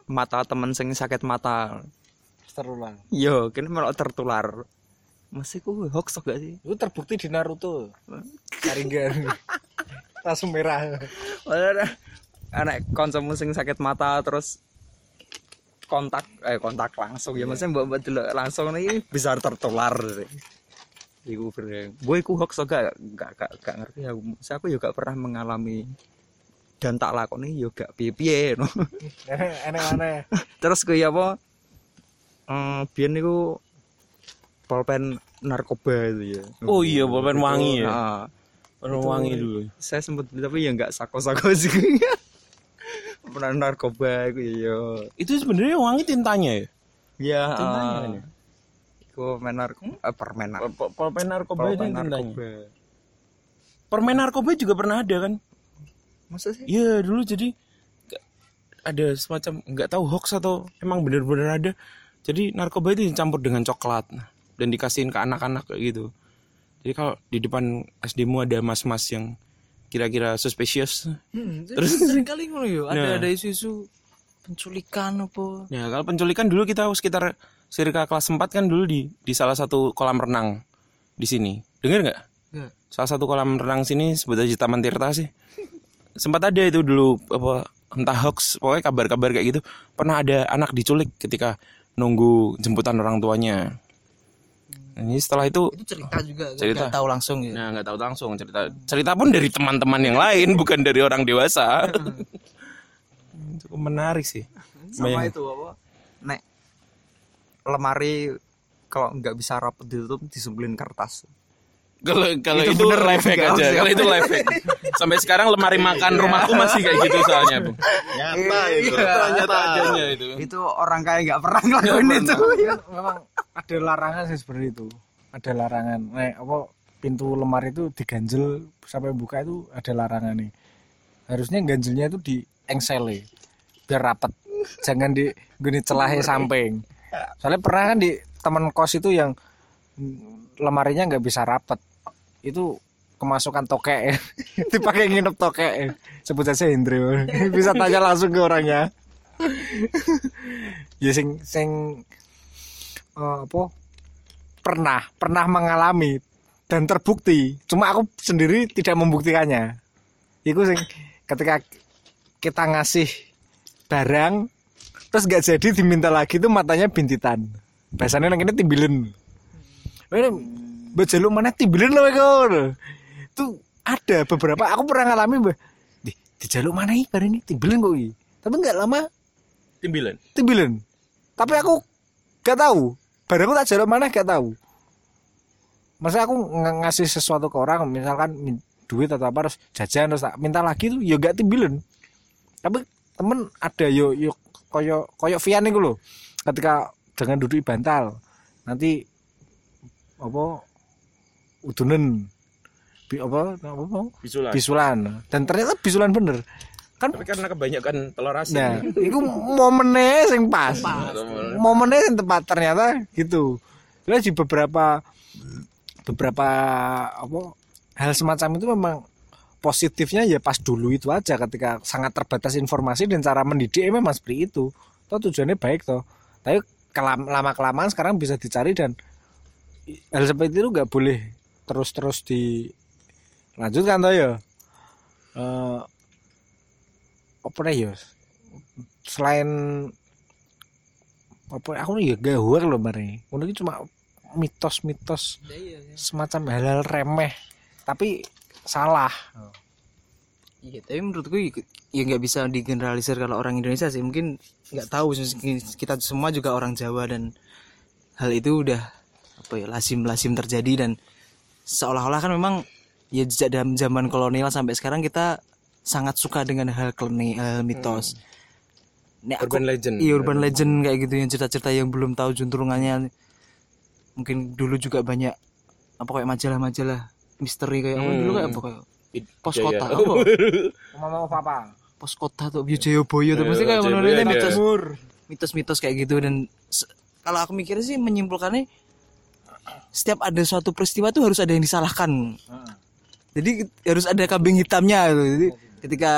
mata temen sing sakit mata. Terulang yo kini malah tertular. Masih ku hoax gak sih? Itu terbukti di Naruto. Sharingan langsung merah. Ada anak konsumsi sing sakit mata terus kontak eh kontak langsung ya. Maksudnya mbak mbak langsung nih bisa tertular. sih. Iku bener. Boy ku hoax gak gak gak, gak ngerti aku. Saya aku juga pernah mengalami dan tak lakoni yo gak piye-piye no. aneh aneh Terus kayak apa? Eh biyen niku pulpen narkoba itu ya. Oh iya, pulpen wangi ya. Nah, Orang wangi dulu. saya sempat tapi ya nggak sako-sako sih pernah narkoba itu ya Itu sebenarnya wangi tintanya ya. ya Tintanya kan ya? itu main narkoba eh, permen narkoba Pulpen narkoba itu narkoba Permen narkoba juga pernah ada kan? masa sih Iya dulu jadi ada semacam nggak tahu hoax atau emang bener-bener ada. Jadi narkoba itu dicampur dengan coklat nah, dan dikasihin ke anak-anak kayak gitu. Jadi kalau di depan SD-mu ada mas-mas yang kira-kira suspicious. hmm, Terus- sering kali ngono yo ada Nah. ada isu-isu penculikan apa Ya kalau penculikan dulu kita sekitar circa kelas 4 kan dulu di di salah satu kolam renang di sini. Dengar nggak? Nggak. Salah satu kolam renang sini sebut aja Taman Tirta sih. Sempat ada itu dulu apa entah hoax pokoknya kabar-kabar kayak gitu. Pernah ada anak diculik ketika nunggu jemputan orang tuanya. Nah, Ini setelah itu itu cerita juga Cerita. nggak tahu langsung ya Nah, nggak tahu langsung cerita. Cerita pun dari teman-teman yang lain, bukan dari orang dewasa. Cukup menarik sih. sama Bayang- itu apa nek lemari kalau nggak bisa rapet ditutup disembelin kertas. Kalau kalau itu, Itu bener life hack aja. Kalau itu life hack. Sampai sekarang lemari makan rumahku masih kayak gitu soalnya, Bu. Nyata itu. Ternyata adanya itu. itu orang kaya nggak pernah ngelakuin itu memang ada larangan sih seperti itu. Ada larangan. Nah, apa pintu lemari itu diganjel sampai buka itu ada larangan nih. Harusnya ganjelnya itu di engsele biar rapet. Jangan di gini celahnya samping soalnya pernah kan di teman kos itu yang lemarinya nggak bisa rapet. Itu kemasukan tokek dipakai nginep tokek sebut saja Hendro bisa tanya langsung ke orangnya. Ya sing sing eh, apa? Pernah pernah mengalami dan terbukti. Cuma aku sendiri tidak membuktikannya. Itu sing ketika kita ngasih barang terus gak jadi diminta lagi itu matanya bintitan. Biasanya nang ini timbilin ini bajalu mana timbilin loh kau itu ada beberapa aku pernah ngalami mbak. Di, di jaluk mana ini barang ini? Timbilin kok ini tapi nggak lama. Timbilan. timbilan tapi aku gak tahu. Barangku tak jaluk mana gak tahu. Masa aku ng- ngasih sesuatu ke orang misalkan duit atau apa terus jajan terus tak minta lagi tuh ya gak tapi temen ada yo yo koyo koyo Vian itu loh ketika dengan duduk di bantal nanti apa udunen bi apa apa Bisulan. bisulan dan ternyata bisulan bener kan Tapi karena kebanyakan telur asin. Nah, itu momennya sing pas. Momennya yang tepat ternyata gitu. Jadi di beberapa beberapa apa hal semacam itu memang positifnya ya pas dulu itu aja ketika sangat terbatas informasi dan cara mendidik memang seperti itu. Toh tujuannya baik toh. Tapi kelam, lama kelamaan sekarang bisa dicari dan hal seperti itu nggak boleh terus-terus dilanjutkan toh ya. Eh, apa ya selain apa aku nih ya gak huar loh mari ini cuma mitos-mitos semacam hal-hal remeh tapi salah Iya, tapi menurutku ya nggak bisa digeneralisir kalau orang Indonesia sih. Mungkin nggak tahu kita semua juga orang Jawa dan hal itu udah apa ya lazim-lazim terjadi dan seolah-olah kan memang ya sejak dalam zaman kolonial sampai sekarang kita sangat suka dengan hal kleni, hal mitos. nek aku- Urban legend. iya urban legend kayak gitu yang cerita-cerita yang belum tahu junturungannya mungkin dulu juga banyak apa kayak majalah-majalah misteri kayak apa? Hmm. dulu kayak apa kayak? Id- pos Jaya. kota. Apa Mau apa? pos kota tuh Wijaya Boyo tuh pasti kayak Wijaya menurutnya mitos mitos-mitos kayak gitu dan kalau aku mikirnya sih menyimpulkannya setiap ada suatu peristiwa tuh harus ada yang disalahkan. Jadi harus ada kambing hitamnya gitu. jadi ketika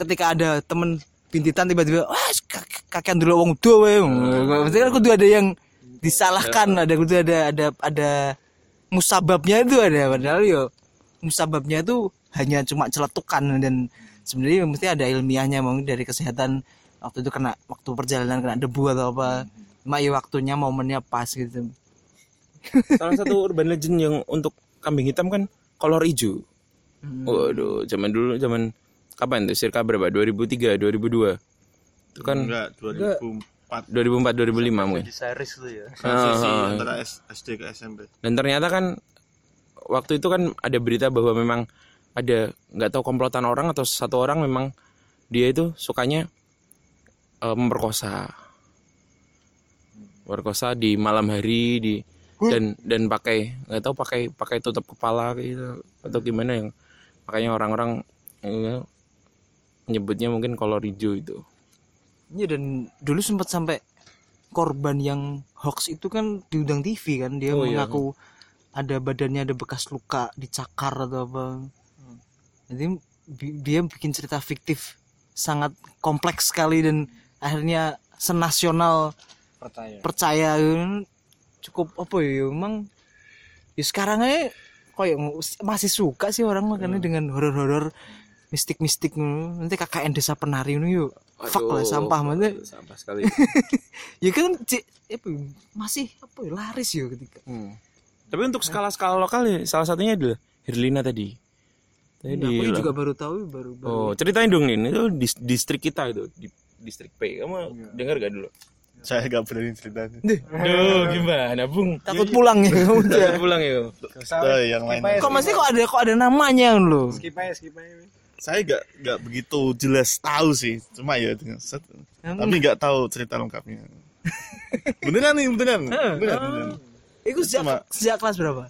ketika ada temen pintitan tiba-tiba wah kak- kakean dulu wong tua wae. Maksudnya kan kudu ada yang disalahkan ada kudu ada ada ada musababnya itu ada padahal yo musababnya itu hanya cuma celetukan dan sebenarnya mesti ada ilmiahnya mungkin dari kesehatan waktu itu kena waktu perjalanan kena debu atau apa cuma ya waktunya momennya pas gitu Salah satu urban legend yang untuk kambing hitam kan kolor hijau. Waduh, zaman dulu zaman kapan tuh? Circa berapa? 2003, 2002. Itu kan enggak 2004 2004, 2005 mungkin. di series itu ya ah. antara SD ke SMP Dan ternyata kan waktu itu kan ada berita bahwa memang ada nggak tahu komplotan orang atau satu orang memang dia itu sukanya eh, memperkosa. Memperkosa di malam hari di dan dan pakai nggak tahu pakai pakai tutup kepala gitu atau gimana yang makanya orang-orang eh, menyebutnya mungkin kolor hijau itu. Iya dan dulu sempat sampai korban yang hoax itu kan diundang TV kan dia Oh, iya. mengaku ada badannya ada bekas luka dicakar atau apa. Jadi bi- dia bikin cerita fiktif sangat kompleks sekali dan akhirnya senasional Percaya. percaya cukup apa ya emang ya sekarang aja kayak masih suka sih orang makanya dengan horor-horor mistik-mistik nanti KKN desa penari ngono yuk fuck lah Aduh, sampah maksudnya Sampah sekali. ya kan ci- apa ya, masih apa ya laris ya ketika Hmm. Tapi untuk skala-skala lokal ya salah satunya adalah Herlina tadi. Tadi aku lah. juga baru tahu baru baru Oh, ceritain dong nih, itu di distrik kita itu, di distrik P. Kamu dengar gak dulu? saya nggak berani ceritanya Duh, gimana, Bung? takut pulang ya kamu. Jangan pulang ya. Oh, yang lain kok masih kok ada kok ada namanya lo Skip aja, skip aja. Saya nggak nggak begitu jelas tahu sih cuma ya set- tapi nggak tahu cerita lengkapnya beneran nih beneran beneran, beneran. itu sejak Cuma- sejak kelas berapa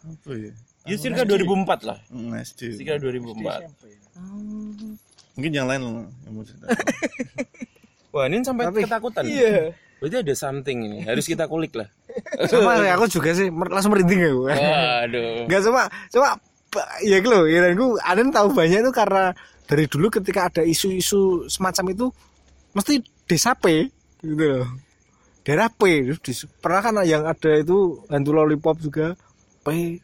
apa ya Ya circa 2004 lah. Hmm, SD Circa 2004. mungkin yang lain loh yang mau cerita Wah, ini sampai ketakutan. Iya. Berarti ada something ini. Harus kita kulik lah. Sama ya, aku juga sih langsung merinding aku. Waduh. Enggak cuma cuma ya gitu loh, ya gue Aden tahu banyak itu karena dari dulu ketika ada isu-isu semacam itu mesti desa P gitu loh. Daerah P terus pernah kan yang ada itu hantu lollipop juga P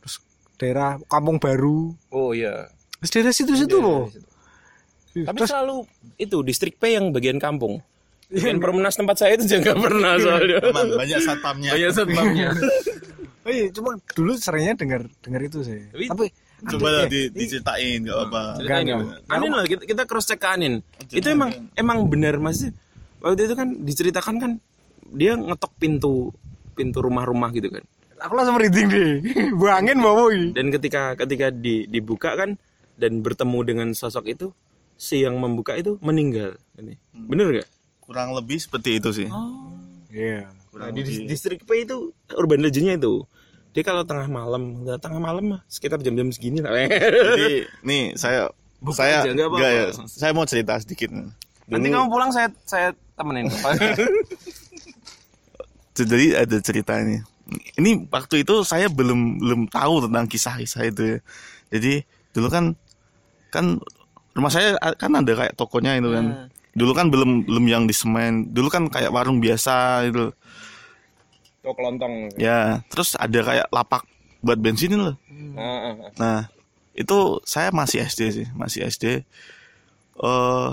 terus daerah Kampung Baru Oh iya. terus daerah situ-situ loh. Tapi selalu itu distrik P yang bagian kampung. Bagian permenas tempat saya itu juga pernah soalnya. Banyak satpamnya Banyak satpamnya. Oh iya, cuma dulu seringnya dengar dengar itu sih. Tapi- Tapi coba lah di, diceritain nggak apa Ceritain Enggak. Anin lah kita, kita cross check ke Anin. Itu emang emang benar Mas. Waktu itu kan diceritakan kan dia ngetok pintu pintu rumah-rumah gitu kan. aku langsung merinding deh. Buangin bawa ini. Dan ketika ketika di, dibuka kan dan bertemu dengan sosok itu si yang membuka itu meninggal. Ini. Bener gak? kurang lebih seperti itu sih Iya. Nah, di distrik P itu urban legendnya itu. Dia kalau tengah malam, nggak tengah malam mah sekitar jam-jam segini lah. jadi nih saya Buka saya aja, nggak ya saya mau cerita sedikit. Nanti Dulu- kamu pulang saya saya temenin. jadi ada cerita ini. Ini waktu itu saya belum belum tahu tentang kisah-kisah itu ya. Jadi dulu kan kan rumah saya kan ada kayak tokonya itu kan. Dulu kan belum belum yang di semen. Dulu kan kayak warung biasa itu Tuh kelontong. ya terus ada kayak lapak buat bensin loh Heeh. nah itu saya masih SD sih masih SD eh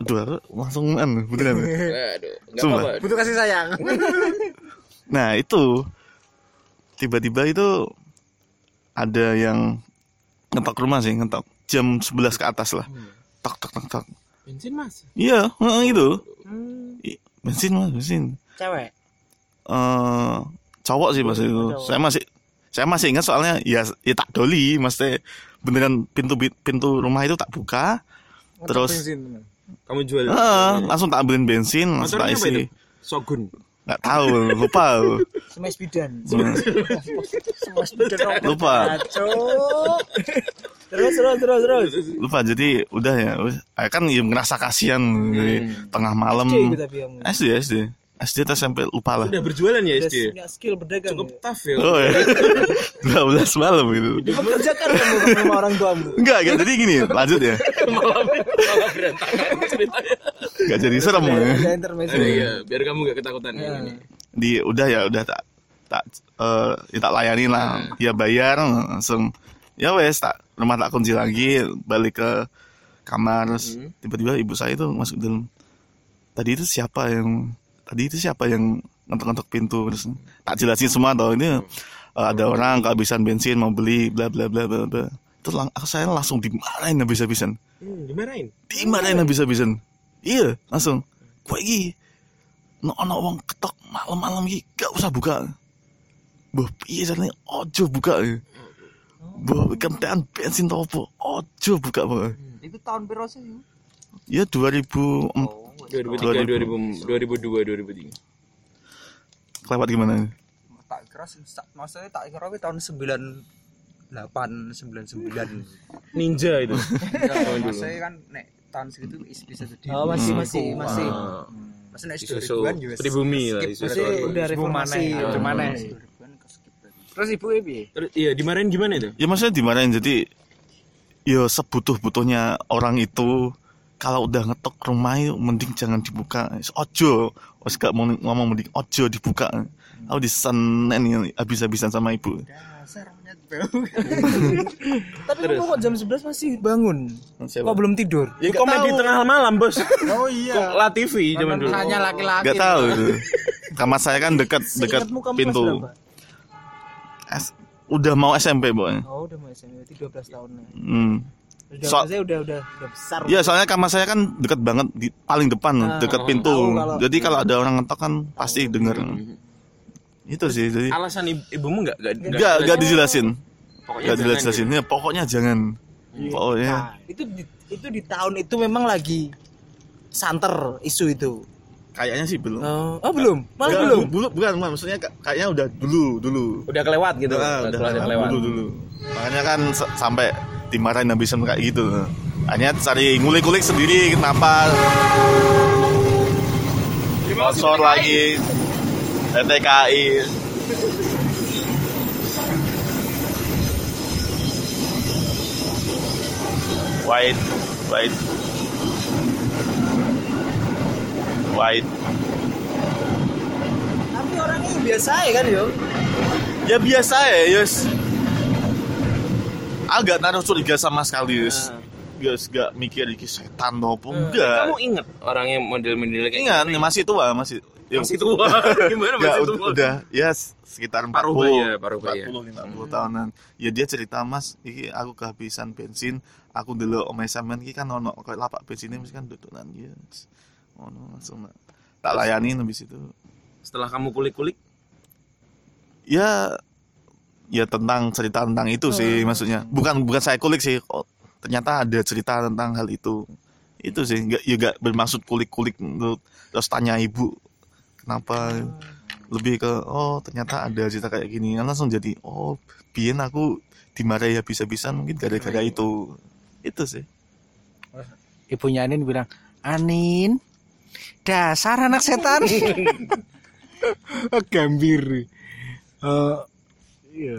aduh aku langsung an beneran Aduh, Sumpah. Butuh kasih sayang. Nah itu tiba-tiba itu ada yang ngetok rumah sih ngetok jam 11 ke atas lah. Tok tok tok tok. Bensin mas. Iya, heeh, gitu. I- Bensin mas, bensin. cewek Eh cowok sih pas itu. Saya masih saya masih ingat soalnya ya ya tak doli, maksudnya beneran pintu pintu rumah itu tak buka. Terus Kamu jual. Heeh, langsung tak ambilin bensin, langsung tak isi. Sogun. Nggak tahu, lupa. Semes bidan. Hmm, Semes bidan. lupa. Terus terus terus terus. Lupa jadi udah ya. Ah, Kan ya ngerasa kasihan di tengah malam. SD SD. SD atau SMP lupa lah. Udah berjualan ya SD. punya skill berdagang. Cukup ya. tough ya. Oh ya. 12 malam gitu. Dipekerjakan kamu sama orang tuamu. Enggak, enggak. Jadi gini, lanjut ya. malah berantakan ceritanya. Enggak jadi serem ya. Intermezzo. Iya, biar kamu gak ketakutan ya. ini. Di udah ya, udah tak tak eh ya tak layani lah. Dia bayar langsung ya wes tak rumah tak kunci lagi, balik ke kamar terus tiba-tiba ibu saya itu masuk dalam. Tadi itu siapa yang tadi itu siapa yang ngetok-ngetok pintu terus tak jelasin semua tau ini eh, ada orang kehabisan bensin mau beli bla bla bla bla bla. Terus lang- saya langsung dimarahin habis-habisan. Hmm, dimarahin. dimarahin habis-habisan iya langsung gue iki no ono wong ketok malam-malam iki gak usah buka Boh, piye caranya ojo buka Boh, kentean bensin tau apa Ojo buka boh. Itu tahun piro sih? Ya 2000 em, 2003, 2000, 2002, 2003. Kelewat gimana Tak kira maksudnya tak kira tahun 98 99. Ninja itu. Maksudnya kan nek tahun segitu is- bisa jadi. Oh, masih masih masih. Maksudnya nek Isu-isu 2000-an juga. pribumi lah, pribumi. udah reformasi. Ibu ibu maneh. Terus ibu piye? Terus iya dimarahin gimana itu? Ya maksudnya dimarahin jadi Ya sebutuh-butuhnya orang itu Kalau udah ngetok rumah itu Mending jangan dibuka Ojo Wes gak mau ngomong mending ojo dibuka Aku disenen ya, habis-habisan sama ibu Dasar bau. Tapi kamu kok jam 11 masih bangun? Kok belum tidur? Ya Itu komedi tengah malam, Bos. Oh iya. La TV zaman dulu. Hanya laki-laki. Gak tahu itu. Kamar saya kan dekat dekat pintu. udah mau SMP, Boy. Oh, udah mau SMP, berarti 12 tahun. Hmm. Udah, So- maksudnya udah udah udah besar. Ya, soalnya kamar saya kan dekat banget di paling depan, dekat pintu. tahu kalau- Jadi kalau ada orang ngetok kan pasti denger. Itu sih. Jadi Alasan ibu, ibumu enggak enggak enggak enggak dijelasin. Pokoknya Enggak jangan dijelasin. Ya, pokoknya jangan. Pokoknya Nah, itu di, itu di tahun itu memang lagi santer isu itu. kayaknya sih belum. Oh, oh belum, malah Enggak, belum. bu- bukan, bukan, maksudnya ka- kayaknya udah dulu, dulu. Udah kelewat gitu. Ah, udah kelewat, kelewat. dulu dulu. Makanya kan sa- sampai dimarahin habisan kayak gitu. Hanya cari ngulik-ngulik sendiri kenapa sponsor lagi TTKI. White, white, white. Tapi orangnya biasa ya kan yo. Ya biasa ya, Agak naruh curiga sama sekali, Yus. Yus gak mikir iki setan apa enggak. Kamu inget orangnya model-model kayak Ingat, masih tua, masih ya, Masih tua. Gimana masih udah, tua? udah ya sekitar 40 Paruh baya, paruh baya. 40 50 tahunan. Ya dia cerita, "Mas, iki aku kehabisan bensin, aku dulu omeh sampean iki kan ono koyo lapak bensinnya mesti kan dudunan ya." Ono langsung tak layani habis itu. Setelah kamu kulik-kulik, ya ya tentang cerita tentang itu sih maksudnya. Bukan bukan saya kulik sih oh, ternyata ada cerita tentang hal itu. Itu sih nggak ya nggak bermaksud kulik-kulik untuk terus tanya ibu kenapa? Lebih ke oh ternyata ada cerita kayak gini. Kan langsung jadi oh biar aku dimarahi habis-habisan mungkin gara-gara itu. Itu sih. Ibunya Anin bilang, Anin, dasar anak setan. Gambir. Eh, iya.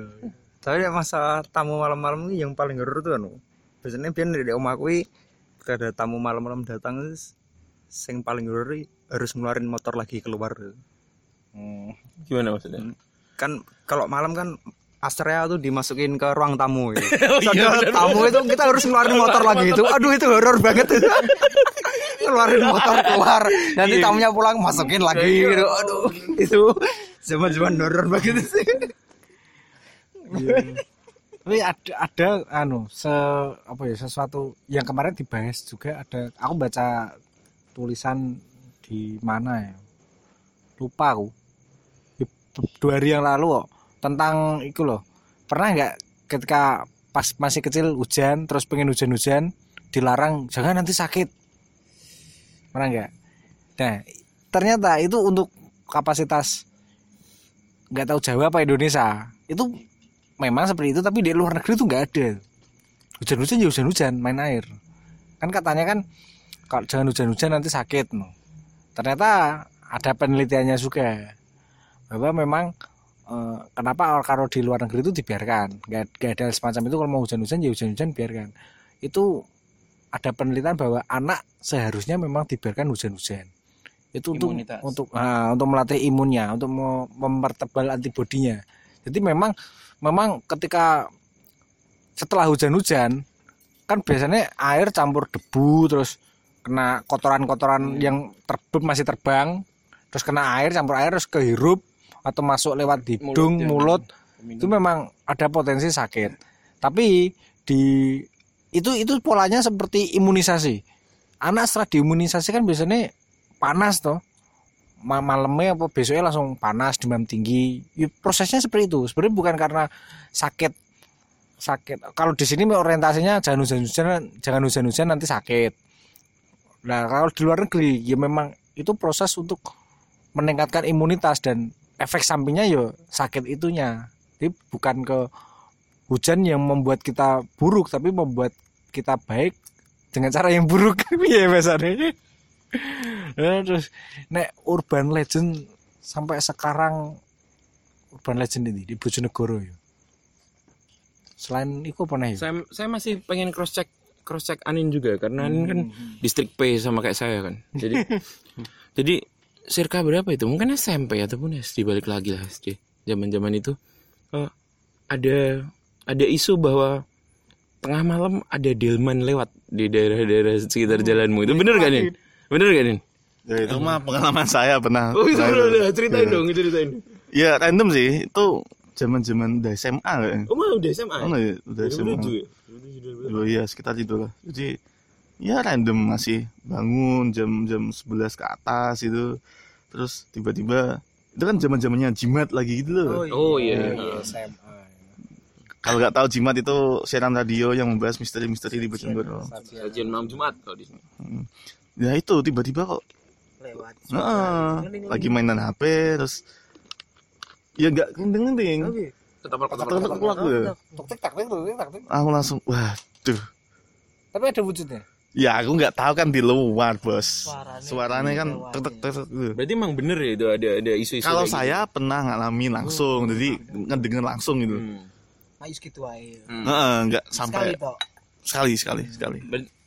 Tapi masa tamu malam-malam ini yang paling horor tuh anu. Biasanya biar dari kuwi ketika ada tamu malam-malam datang sing paling horor harus ngeluarin motor lagi keluar. Hmm. gimana maksudnya? Kan kalau malam kan Astrea tuh dimasukin ke ruang tamu ya. Terus ada tamu itu kita harus ngeluarin motor lagi itu. Aduh itu horor banget itu. ngeluarin motor keluar nanti tamunya pulang masukin lagi gitu. Aduh itu zaman-zaman horor banget sih. Tapi ada ada anu se apa ya sesuatu yang kemarin dibahas juga ada aku baca tulisan di mana ya? Lupa aku. Dua hari yang lalu kok tentang itu loh. Pernah nggak ketika pas masih kecil hujan terus pengen hujan-hujan dilarang jangan nanti sakit. Pernah nggak? Nah ternyata itu untuk kapasitas nggak tahu Jawa apa Indonesia. Itu memang seperti itu tapi di luar negeri itu nggak ada. Hujan-hujan ya hujan-hujan main air. Kan katanya kan kalau jangan hujan-hujan nanti sakit no. ternyata ada penelitiannya juga bahwa memang eh, kenapa kalau di luar negeri itu dibiarkan. Nggak nggak ada semacam itu kalau mau hujan-hujan ya hujan-hujan biarkan. Itu ada penelitian bahwa anak seharusnya memang dibiarkan hujan-hujan. Itu untuk Imunitas. untuk ah, untuk melatih imunnya untuk me- mempertebal antibodinya. Jadi memang memang ketika setelah hujan-hujan kan biasanya air campur debu terus kena kotoran-kotoran yang terbang masih terbang terus kena air campur air terus kehirup atau masuk lewat hidung ya. mulut itu memang ada potensi sakit. Tapi di itu itu polanya seperti imunisasi. Anak setelah diimunisasi kan biasanya panas toh malamnya apa besoknya langsung panas demam tinggi. Ya, prosesnya seperti itu. Sebenarnya bukan karena sakit sakit. Kalau di sini orientasinya jangan hujan-hujan jangan hujan-hujan nanti sakit. Nah kalau di luar negeri ya memang itu proses untuk meningkatkan imunitas dan efek sampingnya ya sakit itunya. Jadi bukan ke hujan yang membuat kita buruk tapi membuat kita baik dengan cara yang buruk. Bahasanya Nah, terus nek urban legend sampai sekarang urban legend ini di Bojonegoro ya. Selain itu apa nih? Saya saya masih pengen cross check cross check Anin juga karena Anin kan distrik P sama kayak saya kan. Jadi jadi circa berapa itu? Mungkin SMP ataupun SD balik lagi lah SD zaman zaman itu eh, ada ada isu bahwa tengah malam ada delman lewat di daerah-daerah sekitar jalanmu. Itu bener gak nih bener gak nih Ya, itu mah pengalaman saya pernah. oh itu bener, bener. ceritain Iya. dong ceritain Ya random sih. Itu zaman-zaman udah SMA kayaknya. oh mah udah SMA Oh, ya, udah SMA. ya? Oh iya sekitar itu lah. Jadi ya random masih bangun jam-jam 11 ke atas itu. Terus tiba-tiba itu kan zaman-zamannya jimat lagi gitu loh. oh iya SMA Kalau nggak tahu jimat itu siaran radio yang membahas misteri-misteri di Bojonegoro. kajian malam Jumat kalau di sini Ya itu tiba-tiba kok lewat Heeh, lagi mainan HP terus ya nggak kendeng-kendeng. tetap Aku langsung waduh. tapi ada wujudnya Ya aku nggak tahu kan di luar bos. Suaranya Suaranya kan lewat, tek tek tek tek, gitu. berarti emang bener ya itu ada ada isu-isu Kalau saya pernah ngalamin langsung, jadi ngedenger langsung gitu. gitu. Hmm. Gitu aja Heeh, nggak sekali sampai toh sekali sekali sekali. Ber- kan-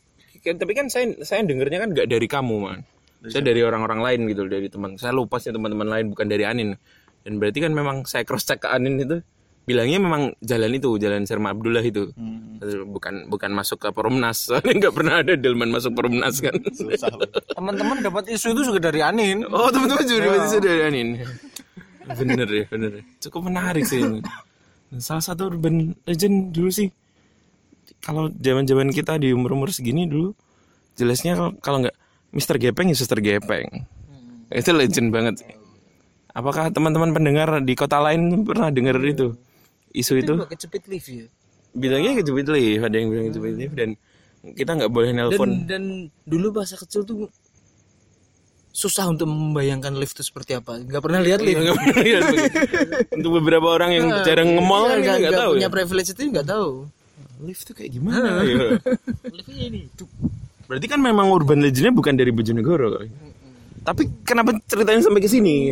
tapi kan saya saya dengernya kan nggak dari kamu man saya dari orang-orang lain gitu dari teman saya lupa sih teman-teman lain bukan dari Anin. Dan berarti kan memang saya cross check ke Anin itu bilangnya memang jalan itu jalan Serma Abdullah itu. Bukan bukan masuk ke Perumnas. Soalnya nggak pernah ada delman masuk Perumnas kan. Teman-teman dapat isu itu juga dari Anin. Oh teman-teman juga dapat isu dari Anin. Bener ya bener cukup menarik sih ini. Salah satu urban legend dulu sih kalau zaman-zaman kita di umur-umur segini dulu jelasnya kalau- nggak Mister Gepeng ya Suster Gepeng. Itu legend banget. Sih. apakah teman-teman pendengar di kota lain pernah dengar itu? Isu itu juga kecepit lift ya. Bilangnya kejepit lift ada yang bilang kejepit lift dan kita nggak boleh dan nelpon. dan dulu masa kecil tuh susah untuk membayangkan lift itu seperti apa. Nggak pernah lihat lift. Nggak pernah lihat untuk beberapa orang yang jarang nge-mall kan Iya, kita nggak tahu punya ya privilege itu nggak tahu lift tuh kayak gimana? Ya liftnya ini. Berarti kan memang urban legendnya bukan dari Bojonegoro kali tapi kenapa ceritain sampai ke sini?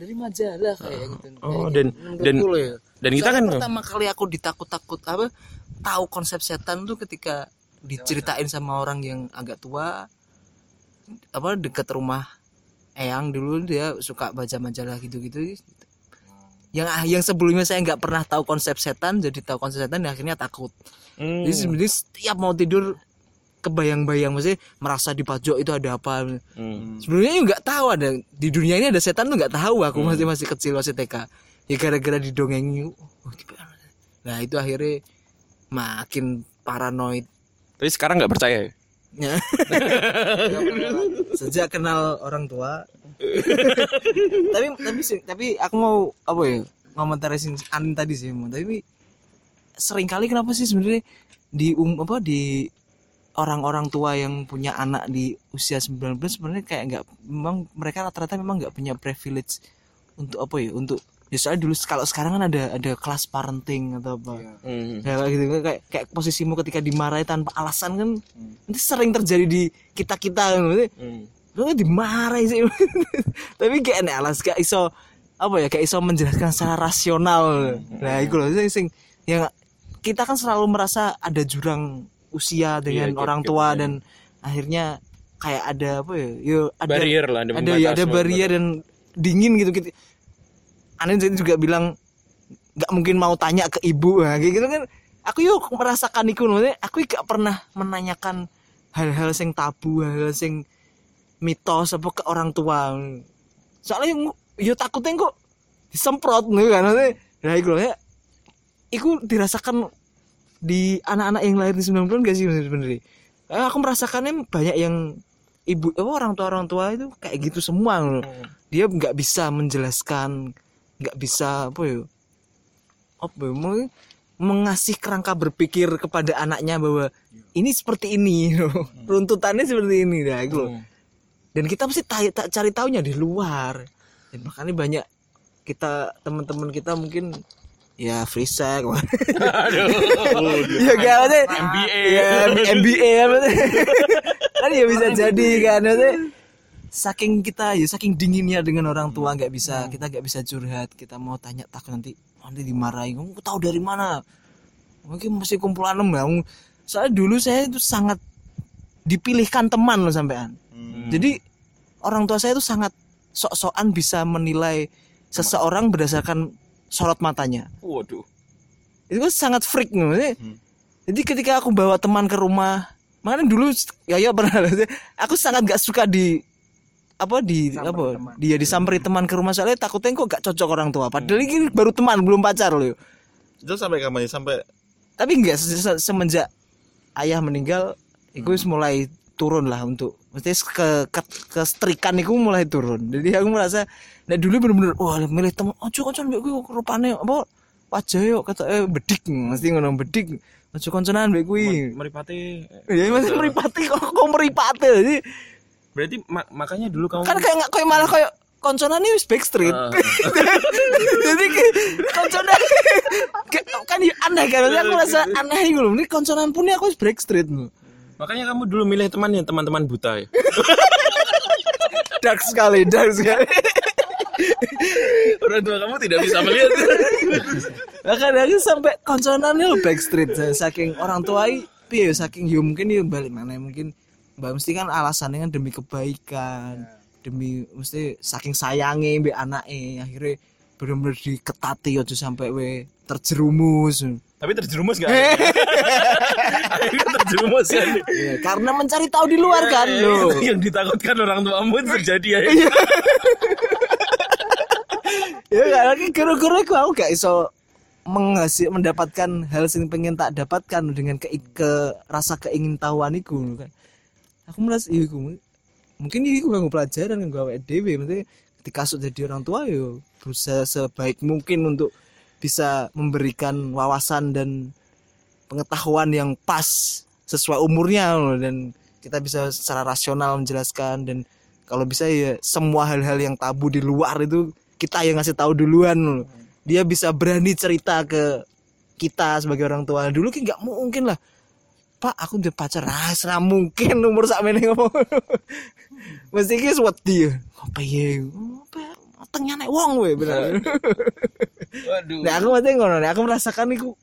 Dari majalah kayak gitu. Oh, Kayak dan menurutku dan ya. dan kita kan pertama kali aku ditakut-takut apa tahu konsep setan tuh ketika diceritain sama orang yang agak tua apa dekat rumah Eyang dulu dia suka baca majalah gitu-gitu yang yang sebelumnya saya nggak pernah tahu konsep setan jadi tahu konsep setan dan akhirnya takut Hmm. jadi sebenarnya setiap mau tidur kebayang-bayang maksudnya merasa di pojok itu ada apa Hmm. sebelumnya juga nggak tahu ada di dunia ini ada setan tuh nggak tahu aku masih masih kecil masih TK ya gara-gara didongengin oh, nah itu akhirnya makin paranoid tapi sekarang nggak percaya ya? Ya. sejak kenal orang tua tapi tapi sih- tapi aku mau apa ya ngomentarisin Anin tadi sih mau tapi sering kali kenapa sih sebenarnya di um apa di orang-orang tua yang punya anak di usia 19 sebenarnya kayak nggak memang mereka rata-rata memang nggak punya privilege untuk apa ya untuk ya soalnya dulu kalau sekarang kan ada ada kelas parenting atau apa. Hmm. ya kayak gitu kayak kayak posisimu ketika dimarahi tanpa alasan kan itu sering terjadi di kita kita kan Maksudnya, Hmm. Lu dimarahi sih. Tapi kayak enak alas gak iso apa ya kayak iso menjelaskan secara rasional. Nah itu loh sing, sing yang kita kan selalu merasa ada jurang usia dengan Iya, orang tua iya. dan akhirnya kayak ada apa ya yo ada Barrier lah, ada ada ya ada barrier dan dingin gitu. Gitu aneh juga bilang nggak mungkin mau tanya ke ibu. Nah, kayak gitu kan aku yuk merasakan itu aku gak pernah menanyakan hal-hal sing tabu hal-hal sing mitos apa ke orang tua. Soalnya yo takutnya kok disemprot nih kan? Maksudnya nah itu ya. Itu dirasakan di anak-anak yang lahir di 90 gak sih sebenarnya Eh, aku merasakannya banyak yang ibu apa orang tua orang tua itu kayak gitu semua loh. dia nggak bisa menjelaskan nggak bisa apa ya apa ya, mengasih kerangka berpikir kepada anaknya bahwa ini seperti ini loh. runtutannya seperti ini. Dah gitu loh. Dan kita mesti ta- ta- cari tahunya di luar. Dan makanya banyak kita teman-teman kita mungkin ya free sex. Ya gak maksudnya? MBA. ya MBA kan maksudnya. kan ya bisa jadi kan maksudnya? Saking kita ya saking dinginnya dengan orang tua nggak bisa kita nggak bisa curhat kita mau tanya tak nanti nanti dimarahin. Kamu tahu dari mana? Mungkin masih kumpulan kamu soalnya dulu saya itu sangat dipilihkan teman loh sampean jadi orang tua saya itu sangat sok-sokan bisa menilai seseorang berdasarkan sorot matanya. Waduh. itu kan sangat freak nih maksudnya. jadi ketika aku bawa teman ke rumah makanya dulu ya ya pernah. Aku sangat gak suka di apa di apa dia disamperi teman ke rumah. Soalnya takutnya kok gak cocok orang tua. Padahal ini baru teman belum pacar loh Itu sampai kapan ya? Sampai tapi enggak se- se- semenjak ayah meninggal itu mulai turun lah untuk mesti ke ke, ke strikan itu mulai turun. Jadi aku merasa nah dulu bener-bener wah milih temen ojo koncoan mbek kuwi rupane apa wajah yo kata eh bedik mesti ngono bedik. Ojo konconan mbek kuwi. Meripati. ya masih meripati kok kok meripati? Jadi Berarti ma- makanya dulu kamu kan kayak nggak kayak malah kayak konconan ini wis backstreet. Ah. jadi konconan kan ya aneh kan aku merasa aneh gitu ini konconan pun aku wis backstreet loh makanya kamu dulu milih teman yang teman-teman buta ya. dark sekali dark sekali Orang tua kamu tidak bisa melihat. bahkan aku sampai konsonannya lo backstreet saking orang tua i, piye ya, saking yo mungkin yo balik mana mungkin mbak mesti kan alasannya kan demi kebaikan demi mesti saking sayangnya mbak anaknya akhirnya bener-bener diketati aja sampai we terjerumus Tapi terjerumus gak? Terjerumus. Ya, karena mencari tahu di luar kan lo Yang ditakutkan orang tuamu itu terjadi ya. ya kan lagi gara-gara aku aku gak iso menghasil mendapatkan hal yang pengen tak dapatkan dengan ke, ke rasa keingintahuan iku kan aku merasa iya mungkin iku gak pelajaran gue dewe maksudnya ketika sudah jadi orang tua yo berusaha sebaik mungkin untuk bisa memberikan wawasan dan pengetahuan yang pas sesuai umurnya dan kita bisa secara rasional menjelaskan dan kalau bisa ya semua hal-hal yang tabu di luar itu kita yang ngasih tahu duluan dia bisa berani cerita ke kita sebagai orang tua. Dulu kan nggak mungkin lah. Pak aku udah pacar. Ah serah mungkin umur sak ngomong. Mesti ki wedi apa ya? Apa tengah naik wong we bener Waduh. Nah, aku mesti ngono, nek aku merasakan iku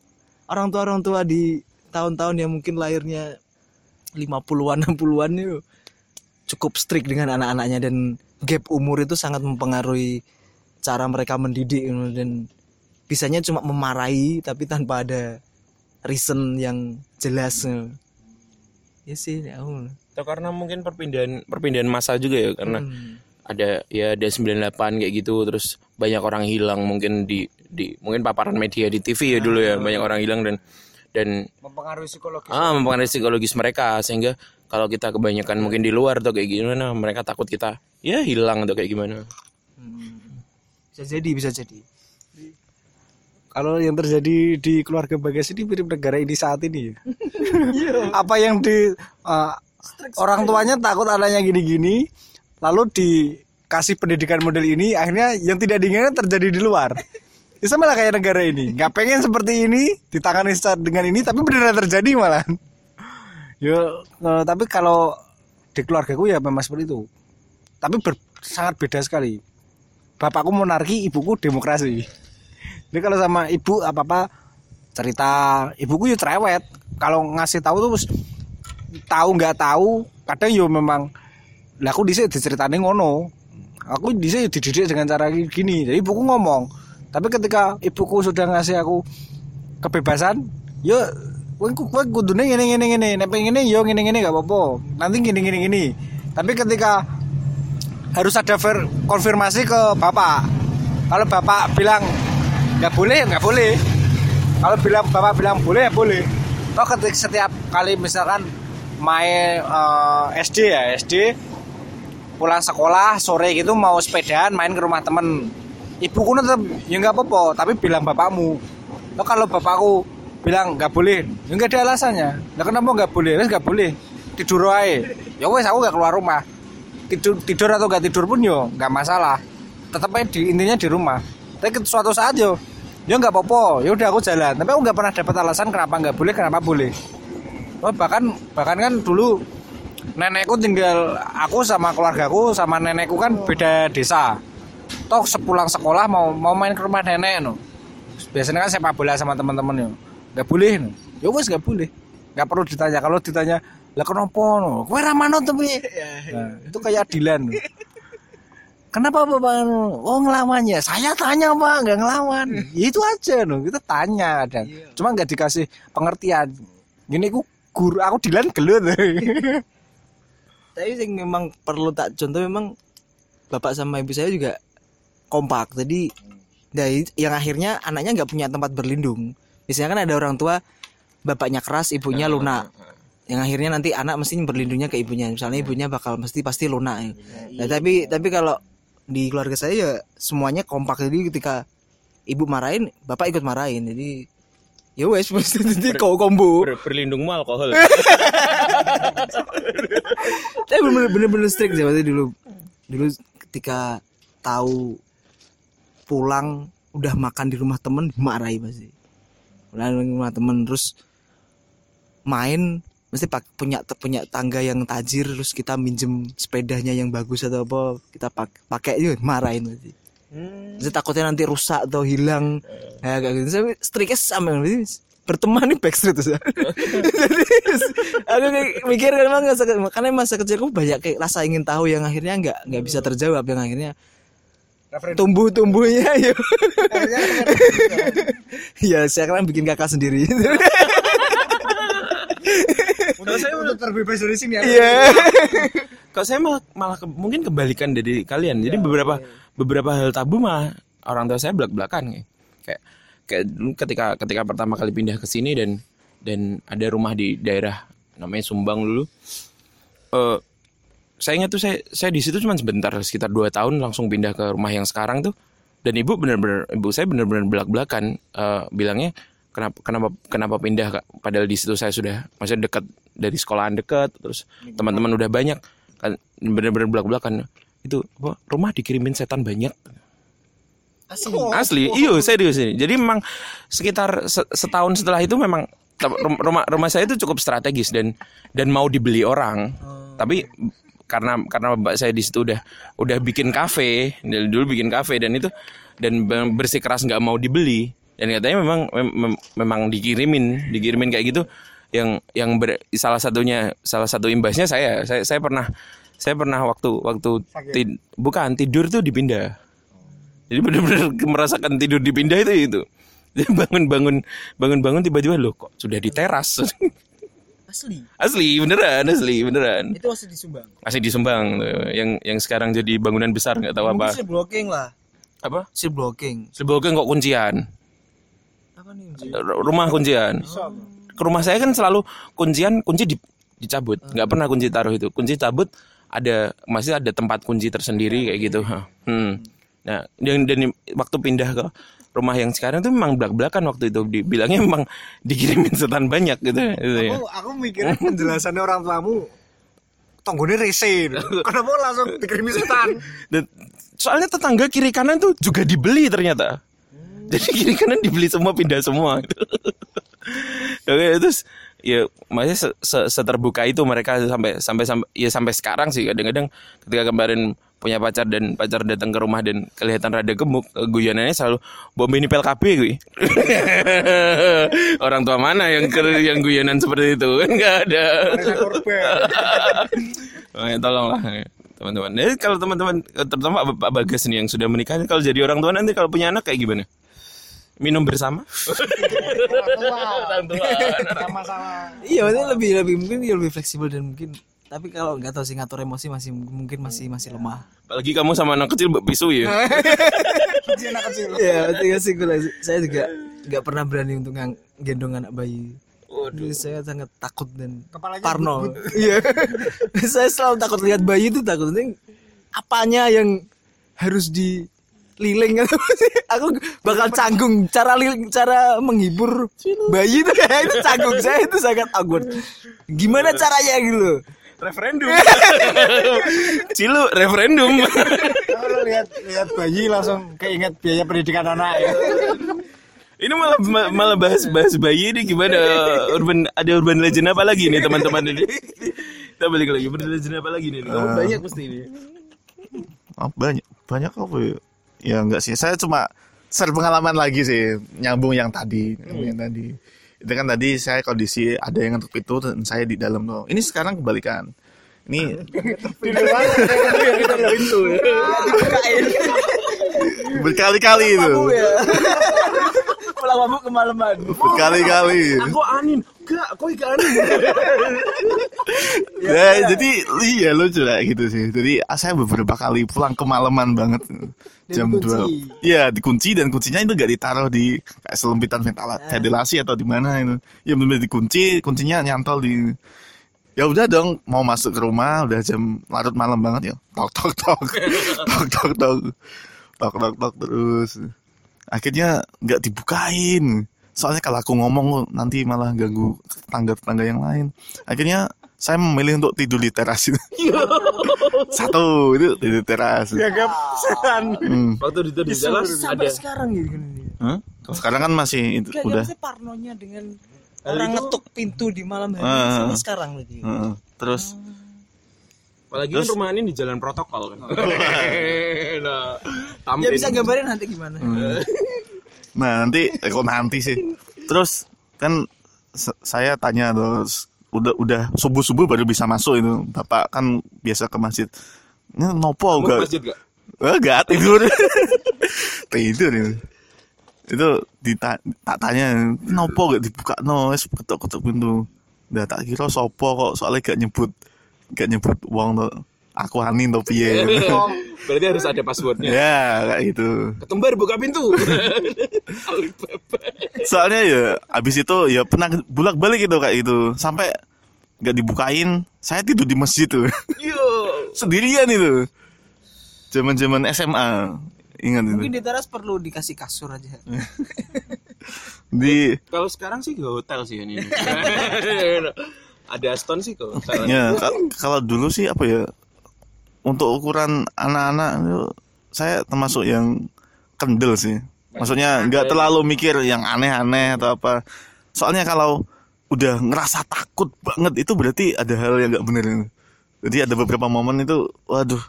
orang tua orang tua di tahun-tahun yang mungkin lahirnya 50-an 60-an itu cukup strict dengan anak-anaknya dan gap umur itu sangat mempengaruhi cara mereka mendidik dan bisanya cuma memarahi tapi tanpa ada reason yang jelas ya sih aku Atau karena mungkin perpindahan perpindahan masa juga ya karena Hmm. Ada ya ada 98 kayak gitu terus banyak orang hilang mungkin di di mungkin paparan media di TV ya dulu ya banyak orang hilang dan dan mempengaruhi psikologis. Ah mempengaruhi psikologis mereka sehingga kalau kita kebanyakan mungkin di luar atau kayak gimana mereka takut kita ya hilang atau kayak gimana. Hmm. bisa jadi bisa jadi. Kalau yang terjadi di keluarga Bagas ini mirip negara ini saat ini ya. Apa yang di uh, orang tuanya takut anaknya gini-gini, lalu dikasih pendidikan model ini, akhirnya yang tidak diinginkan terjadi di luar. Itu sama kayak negara ini, nggak pengen seperti ini, ditangani dengan ini, tapi beneran terjadi malah. Yo, eh, tapi kalau di keluargaku ya memang seperti itu. Tapi ber- sangat beda sekali. Bapakku monarki, ibuku demokrasi. Jadi kalau sama ibu apa apa cerita, ibuku ya cerewet. Kalau ngasih tahu tuh tahu nggak tahu, kadang yo memang lah aku dhisik diceritain ngono. Aku dhisik dididik dengan cara gini. Jadi ibuku ngomong. Tapi ketika ibuku sudah ngasih aku kebebasan, yo kowe kowe kudune ngene ngene ngene, nek pengen yo ngene ngene gak apa-apa. Nanti gini gini gini. Tapi ketika harus ada ver- konfirmasi ke bapak. Kalau bapak bilang nggak boleh, nggak boleh. Kalau bilang bapak bilang boleh ya boleh. Toh ketika setiap kali misalkan main eh, SD ya SD pulang sekolah sore gitu mau sepedaan main ke rumah temen. Ibuku tetap ya nggak apa-apa tapi bilang bapakmu. Loh, kalau bapakku bilang nggak boleh. Ya nggak ada alasannya. Lah kenapa nggak boleh? Wes nggak boleh. Tidur aja ya wes aku nggak keluar rumah. Tidur tidur atau nggak tidur pun yo nggak masalah. Tetap aja di, intinya di rumah. Tapi suatu saat yo ya nggak apa-apa. Ya udah aku jalan. Tapi aku nggak pernah dapat alasan kenapa nggak boleh kenapa boleh. Oh, bahkan bahkan kan dulu nenekku tinggal aku sama keluargaku sama nenekku kan beda desa. Toh sepulang sekolah mau mau main ke rumah nenek no. Biasanya kan sepak bola sama teman-teman yo. Nggak boleh no. Ya wes nggak boleh. Nggak perlu ditanya. Kalau ditanya lah kenapa no? Kowe ra manut tapi. Nah, itu kayak adilan no. Kenapa bapak no? Oh ngelawan ya? Saya tanya pak nggak ngelawan. Ya, Itu aja no. Kita tanya kadang. Cuma nggak dikasih pengertian. Gini aku guru Aku dilan gelut tapi yang memang perlu tak contoh memang bapak sama ibu saya juga kompak. Jadi dari yang akhirnya anaknya nggak punya tempat berlindung. Biasanya kan ada orang tua bapaknya keras ibunya lunak. yang akhirnya nanti anak mesti berlindungnya ke ibunya. Misalnya ibunya bakal mesti pasti lunak. Ya. Nah, tapi tapi kalau di keluarga saya ya semuanya kompak. Jadi ketika ibu marahin bapak ikut marahin. Jadi ya wes mesti jadi kau kombo. Ber- berlindungmu alkohol. tapi bener bener bener strict sih waktu dulu. Dulu ketika tahu pulang udah makan di rumah temen dimarahi pasti. Pulang di rumah temen terus main mesti pak punya punya tangga yang tajir terus kita minjem sepedanya yang bagus atau apa kita pak pakai itu marahin pasti Mesti takutnya nanti rusak atau hilang. Ya kayak gitu. Saya striknya sama berarti berteman nih backstreet tuh jadi aku kayak mikir kan emang masa, makanya masa kecilku banyak kayak rasa ingin tahu yang akhirnya nggak nggak bisa terjawab yang akhirnya tumbuh tumbuhnya ya ya saya kan bikin kakak sendiri. Untuk saya untuk terbebas dari sini iya Kalau saya malah, malah ke- mungkin kebalikan dari kalian. Jadi beberapa beberapa hal tabu malah orang tua saya belak-belakan kayak kayak kayak dulu ketika ketika pertama kali pindah ke sini dan dan ada rumah di daerah namanya Sumbang dulu. Eh saya ingat tuh saya saya di situ cuma sebentar sekitar dua tahun langsung pindah ke rumah yang sekarang tuh dan ibu benar-benar ibu saya benar-benar belak-belakan eh, bilangnya kenapa kenapa kenapa pindah Kak? padahal di situ saya sudah masih dekat dari sekolahan dekat terus teman-teman udah banyak kan benar-benar belak-belakan. Itu apa, rumah dikirimin setan banyak. Asli. Asli. Iyo serius ini. Jadi memang sekitar se- setahun setelah itu memang rumah rumah saya itu cukup strategis dan dan mau dibeli orang. Tapi karena karena bapak saya di situ udah udah bikin kafe dari dulu bikin kafe dan itu dan be- bersikeras nggak mau dibeli. Dan katanya memang mem- mem- memang dikirimin dikirimin kayak gitu yang yang ber- salah satunya salah satu imbasnya saya saya saya pernah saya pernah waktu waktu ti- bukan tidur tuh dipindah jadi benar-benar merasakan tidur dipindah itu itu. Bangun-bangun bangun-bangun tiba-tiba loh kok sudah di teras. asli asli beneran, asli beneran. itu masih di Subang Masih di Sumbang yang yang sekarang jadi bangunan besar nggak tahu apa. mungkin blocking lah Apa? si blocking Sebelumnya kok kuncian. apa nih Rumah kuncian. Ke rumah saya kan selalu kuncian kunci di- dicabut, nggak pernah kunci taruh itu. Kunci cabut ada masih ada tempat kunci tersendiri kayak gitu. ha. Hmm. Nah, dan, dan waktu pindah ke rumah yang sekarang tuh memang belak-belakan waktu itu dibilangnya memang dikirimin setan banyak gitu, gitu ya. Aku aku mikirnya penjelasannya orang tuamu tonggone rese. Kenapa langsung dikirimi setan? Dan soalnya tetangga kiri kanan tuh juga dibeli ternyata. Jadi kiri kanan dibeli semua pindah semua. Oke terus ya masih se se- seterbuka itu mereka sampai sampai sampai ya sampai sekarang sih kadang-kadang ketika kemarin punya pacar dan pacar datang ke rumah dan kelihatan rada gemuk eh, guyonannya selalu bom ini PLKB gue orang tua mana yang yang guyonan seperti itu nggak ada tolonglah ya, teman-teman. Jadi kalau teman-teman terutama Pak Bagas nih yang sudah menikah kalau jadi orang tua nanti kalau punya anak kayak gimana? Minum bersama? Sama-sama. Iya, maksudnya lebih lebih mungkin ya lebih fleksibel dan mungkin tapi kalau nggak tahu sih ngatur emosi masih mungkin masih masih lemah. Apalagi kamu sama anak kecil bisu ya. anak kecil. Iya, artinya sih gue saya juga nggak pernah berani untuk gendong anak bayi. Jadi saya sangat takut dan Kepalanya parno. Iya. saya selalu takut lihat bayi itu takut nanti apanya yang harus dililing atau apa sih? Aku bakal canggung cara liling, cara menghibur bayi itu kayak itu canggung saya itu sangat awkward. Gimana caranya gitu referendum. Cilu referendum. Kalau lihat lihat bayi langsung keinget biaya pendidikan anak ya. Ini malah ma- malah bahas-bahas bayi ini gimana? Urban ada urban legend apa lagi nih teman-teman ini? Kita balik lagi urban legend apa lagi nih? Kamu banyak pasti ini. Oh, banyak banyak apa ya? Ya enggak sih. Saya cuma share pengalaman lagi sih, nyambung yang tadi, nyambung yang tadi. Itu kan tadi saya kondisi ada yang ngetuk pintu dan saya di dalam tuh. Ini sekarang kebalikan. Ini berkali-kali itu. Pulang mabuk kemalaman. Berkali-kali. Kok anin? Gak, kok gak anin? Ya, jadi iya lucu lah gitu sih. Jadi ah, saya beberapa kali pulang kemalaman banget. Jam dua. Iya, dikunci dan kuncinya itu gak ditaruh di kayak selempitan ventila- ventilasi atau di mana itu. Ya benar dikunci, kuncinya nyantol di Ya udah dong, mau masuk ke rumah udah jam larut malam banget ya. Tok tok tok. tok tok tok. Tok tok tok terus. Akhirnya nggak dibukain. Soalnya kalau aku ngomong nanti malah ganggu tetangga-tetangga yang lain. Akhirnya saya memilih untuk tidur di teras itu. Satu itu tidur di teras. Dianggap setan. Hmm. Waktu di di jalan Sampai sekarang gitu. gini. Hah? Sekarang kan masih itu Gak, udah. parnonya dengan orang ngetuk pintu di malam hari Ah. sampai sekarang berarti. Heeh. Terus Apalagi Terus- kan rumah ini di jalan protokol kan. nah, Ya bisa gambarin nanti gimana? Nah nanti eh, kok nanti sih. Terus kan saya tanya terus udah udah subuh subuh baru bisa masuk itu. Bapak kan biasa ke masjid. Ini nopo Kamu gak? masjid gak? Enggak tidur. tidur itu. Itu dita tak tanya nopo gak dibuka no wis ketok-ketok pintu. Udah tak kira sopo kok soalnya gak nyebut gak nyebut uang tuh. Aku anin tuh piye. Berarti harus ada passwordnya. ya kayak gitu. Ketumbar buka pintu. soalnya ya abis itu ya pernah bolak balik gitu kayak gitu sampai nggak dibukain saya tidur di masjid tuh sendirian itu zaman zaman SMA ingat Mungkin itu di teras perlu dikasih kasur aja. di Kalau sekarang sih ke hotel sih ini. ada Aston sih kok. ya ka- kalau dulu sih apa ya untuk ukuran anak-anak itu saya termasuk yang kendel sih. Maksudnya nggak terlalu mikir yang aneh-aneh atau apa. Soalnya kalau udah ngerasa takut banget itu berarti ada hal yang nggak bener jadi ada beberapa momen itu waduh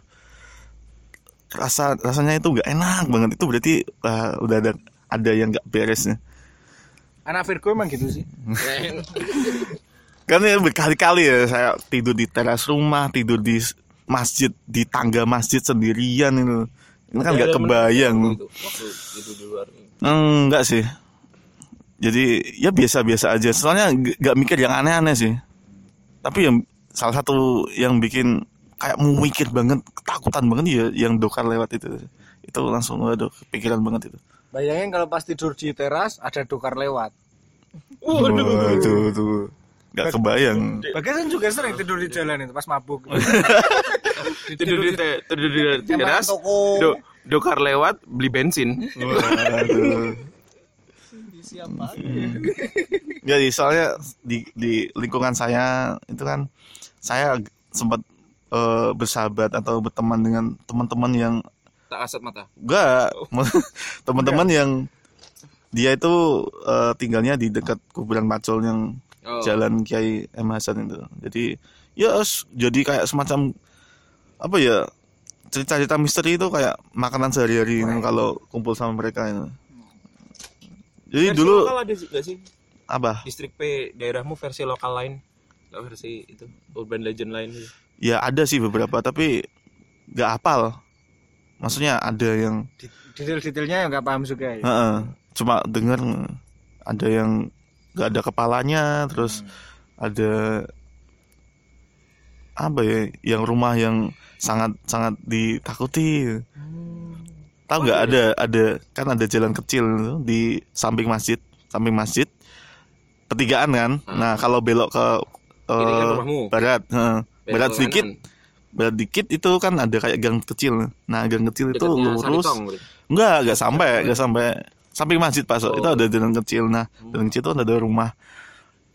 rasa rasanya itu nggak enak banget. Itu berarti wah, udah ada ada yang nggak beres nih Anak Virgo emang gitu sih. kan ya berkali-kali ya saya tidur di teras rumah tidur di masjid di tangga masjid sendirian itu. Ini kan nggak kebayang. Waktu itu di luar. enggak sih. Jadi ya biasa-biasa aja. Soalnya nggak mikir yang aneh-aneh sih. Tapi yang salah satu yang bikin kayak mau mikir banget ketakutan banget ya yang dokar lewat itu. Itu langsung waduh kepikiran banget itu. Bayangin kalau pas tidur di teras ada dokar lewat. waduh tuh nggak kebayang Bagas kan juga sering tidur di jalan itu pas mabuk. Tidur di tidur di teras. Duh, Dokar lewat beli bensin. Waduh. Jadi soalnya di di lingkungan saya itu kan saya sempat eh, bersahabat atau berteman dengan teman-teman yang Tak kasat mata. enggak teman-teman yang dia itu eh, tinggalnya di dekat kuburan Pacul yang Oh. Jalan Kiai M Hasan itu. Jadi ya jadi kayak semacam apa ya cerita-cerita misteri itu kayak makanan sehari-hari ini kalau kumpul sama mereka itu. Jadi dulu lokal ada sih nggak sih? apa? Distrik P daerahmu versi lokal lain? Nggak versi itu urban legend lain gitu. Ya ada sih beberapa tapi nggak hafal. Maksudnya ada yang Detail-detailnya yang nggak paham juga ya. Heeh, cuma dengar ada yang nggak ada kepalanya terus ada apa ya yang rumah yang sangat sangat ditakuti. Tahu nggak ada ada kan ada jalan kecil di samping masjid samping masjid pertigaan kan? Nah kalau belok ke rumahmu. barat Belok barat sedikit kanan. barat dikit itu kan ada kayak gang kecil. Nah gang kecil itu Dekatnya lurus. Enggak, enggak sampai, enggak sampai samping masjid Pak. So. Oh. Itu ada jalan kecil. Nah, jalan kecil itu ada rumah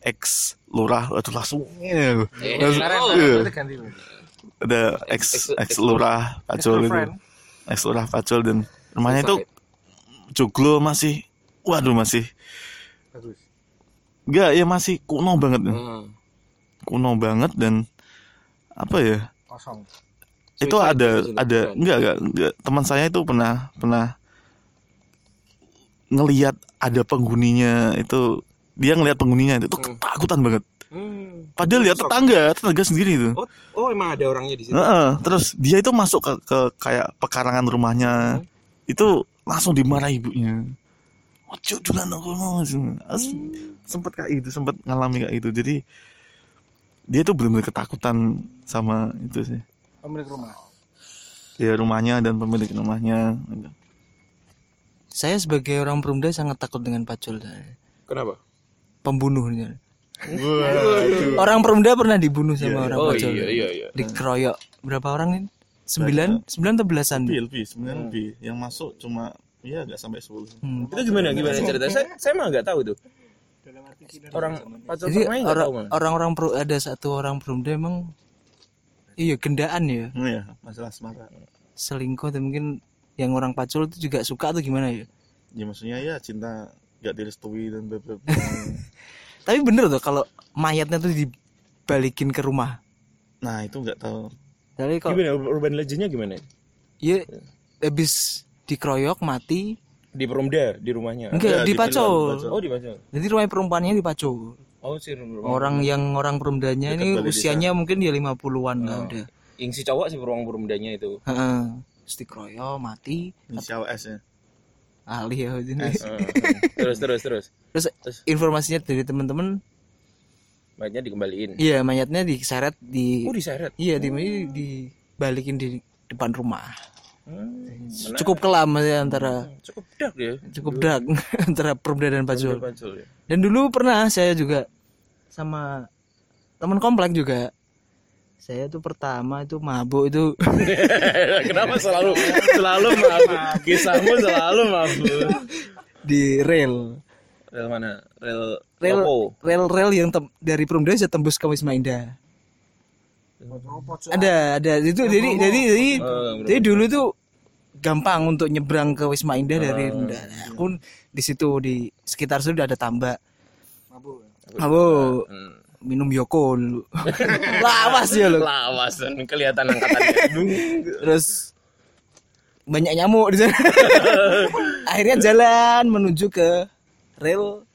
ex lurah. Waduh langsung. Iya. Langsung- oh. iya. Berarti ganti. Ada ex ex lurah Pacul itu. Ex lurah Pacul dan rumahnya itu joglo masih waduh masih enggak ya masih kuno banget. Hmm. Kuno banget dan apa ya? Kosong. itu ada ada enggak, enggak enggak teman saya itu pernah pernah ngelihat ada penghuninya itu dia ngelihat penghuninya itu Hmm. ketakutan banget Hmm. padahal lihat tetangga tetangga sendiri itu Oh, oh emang ada orangnya di situ. Heeh, terus dia itu masuk ke, ke kayak pekarangan rumahnya itu langsung dimarahi ibunya ojo aku mau sempat kayak itu sempat ngalami kayak itu jadi dia tuh benar-benar ketakutan sama itu sih Pemilik rumah. ya rumahnya dan pemilik rumahnya gitu. Saya sebagai orang Perumda sangat takut dengan pacul. Kenapa? Pembunuhnya. Orang Perumda pernah dibunuh sama orang Oh pacul. iya iya iya. Dikeroyok berapa orang ini? Sembilan, sembilan atau belasan? lebih lebih sebenarnya lebih yang masuk cuma ya nggak sampai 10 Hmm. Itu gimana gimana cerita? Saya saya mah nggak tahu tuh. Orang pacul Jadi orang orang-orang Peru- ada satu orang Perumda emang iya gendaan ya oh ya masalah semara selingkuh mungkin yang orang pacul itu juga suka atau gimana ya? ya maksudnya ya cinta nggak direstui dan bla bla bla. Tapi bener tuh kalau mayatnya tuh dibalikin ke rumah. nah itu nggak tahu Jadi kalau Gimana urban legendnya gimana? ya habis dikeroyok mati Di Perumda di rumahnya. enggak Ada, di di pacul. Oh di Pacul. Jadi rumah perempuannya di pacul. Oh sih rumah. Orang yang orang perumdanya Dekat ini balai desa. usianya mungkin dia 50-an lah udah. Yang si cowok sih ruang Perumdanya itu. Heeh. Terus dikeroyok mati inisial S ya ahli ya ini. Heeh. terus terus terus. Terus Terus? informasinya dari teman-teman Mayatnya dikembaliin. iya mayatnya diseret di Oh diseret. iya di dibalikin di depan rumah. Hmm. Cukup kelam ya antara cukup dark ya. cukup dark antara perumda dan pacul. Pacul ya. Dan dulu pernah saya juga sama teman komplek juga. Saya tuh pertama itu mabuk itu Kenapa selalu selalu mabuk? Kisahmu selalu mabuk. di rel. Rel mana? Rel Rel Lopo. rel rel yang tem- dari Perumda bisa tembus ke Wisma Indah. Ada ada itu jadi jadi jadi, Oh, jadi dulu tuh gampang untuk nyebrang ke Wisma Indah dari Perumda. Nah, aku di situ di sekitar situ udah ada tambak. Mabuk. Hmm. Minum Yoko dulu. Lawas ya lo. Lawas dan kelihatan angkatannya. terus banyak nyamuk di sana. Akhirnya jalan menuju ke rel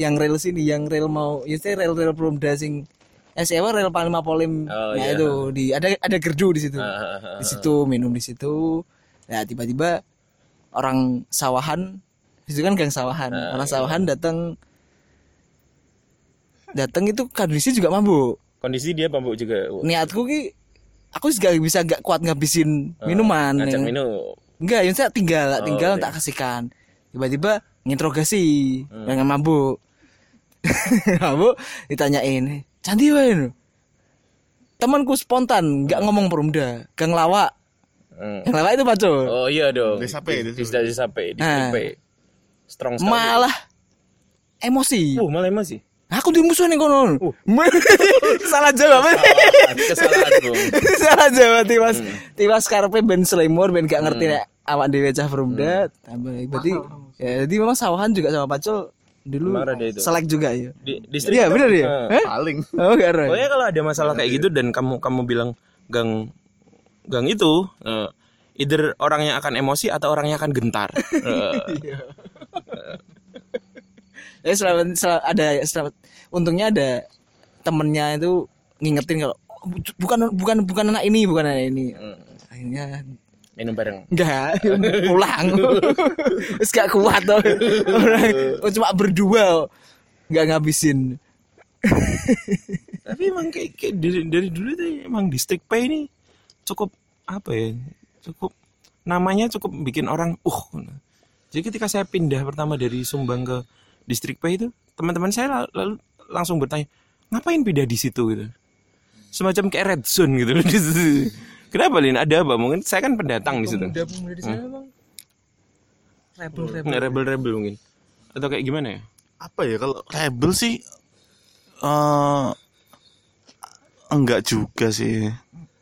yang rel sini, yang rel mau, ya saya rel rel Perumda sing eh siapa rel Panglima Polim Oh, nah iya. itu di ada ada gerdu di situ. Ah, Di situ minum di situ. Ya tiba-tiba orang sawahan di situ kan gang sawahan. Ah, orang iya. sawahan datang datang itu kondisi juga mabuk. Kondisi dia mabuk juga. Oh, Niatku ki aku juga bisa gak kuat ngabisin minuman. Ngajak yang- minum. Enggak, yang saya tinggal, Oh, tinggal tak kasihkan. Tiba-tiba nginterogasi Hmm. dengan mabuk. mabuk ditanyain, "Cantik wae no?" Temanku spontan, nggak ngomong perumda, gang lawak. Hmm. Yang lewat itu pacul. Oh iya dong. Desa P, Di, desa di, Nah. Strong sekali. Malah emosi. Uh, malah emosi. Aku dimusuhin nih kono. Salah jawab. Kesalahan bro. Salah jawab tiwas. Tiwas karepe ben selimur ben gak ngerti nek awak dhewe cah perumda. Tambah berarti ya jadi memang sawahan juga sama pacul dulu selek juga ya. Di, distrik Iya bener ya? Eh. Eh? paling Oh gak ada. Pokoknya kalau ada masalah kayak gitu dan kamu kamu bilang gang gang itu eh, either orangnya akan emosi atau orangnya akan gentar. Eh, Ya selamat, sel- ada selamat. Untungnya ada temennya itu ngingetin kalau "Oh, bu- bukan bukan bukan anak ini, bukan anak ini. Akhirnya minum bareng. enggak pulang. Terus gak kuat tuh. Orang cuma berdua nggak ngabisin. Tapi emang kayak, kayak dari, dari dulu tuh emang distrik P ini cukup apa ya? Cukup namanya cukup bikin orang uh. Jadi ketika saya pindah pertama dari Sumbang ke distrik P itu, teman-teman saya lalu langsung bertanya, "Ngapain pindah di situ?" gitu. Semacam kayak red zone gitu loh. Kenapa Lin? Ada apa? Mungkin saya kan pendatang di situ. Pemuda-pemuda di sana emang rebel-rebel. Rebel-rebel mungkin. Atau kayak gimana ya? apa ya kalau rebel sih eh enggak juga sih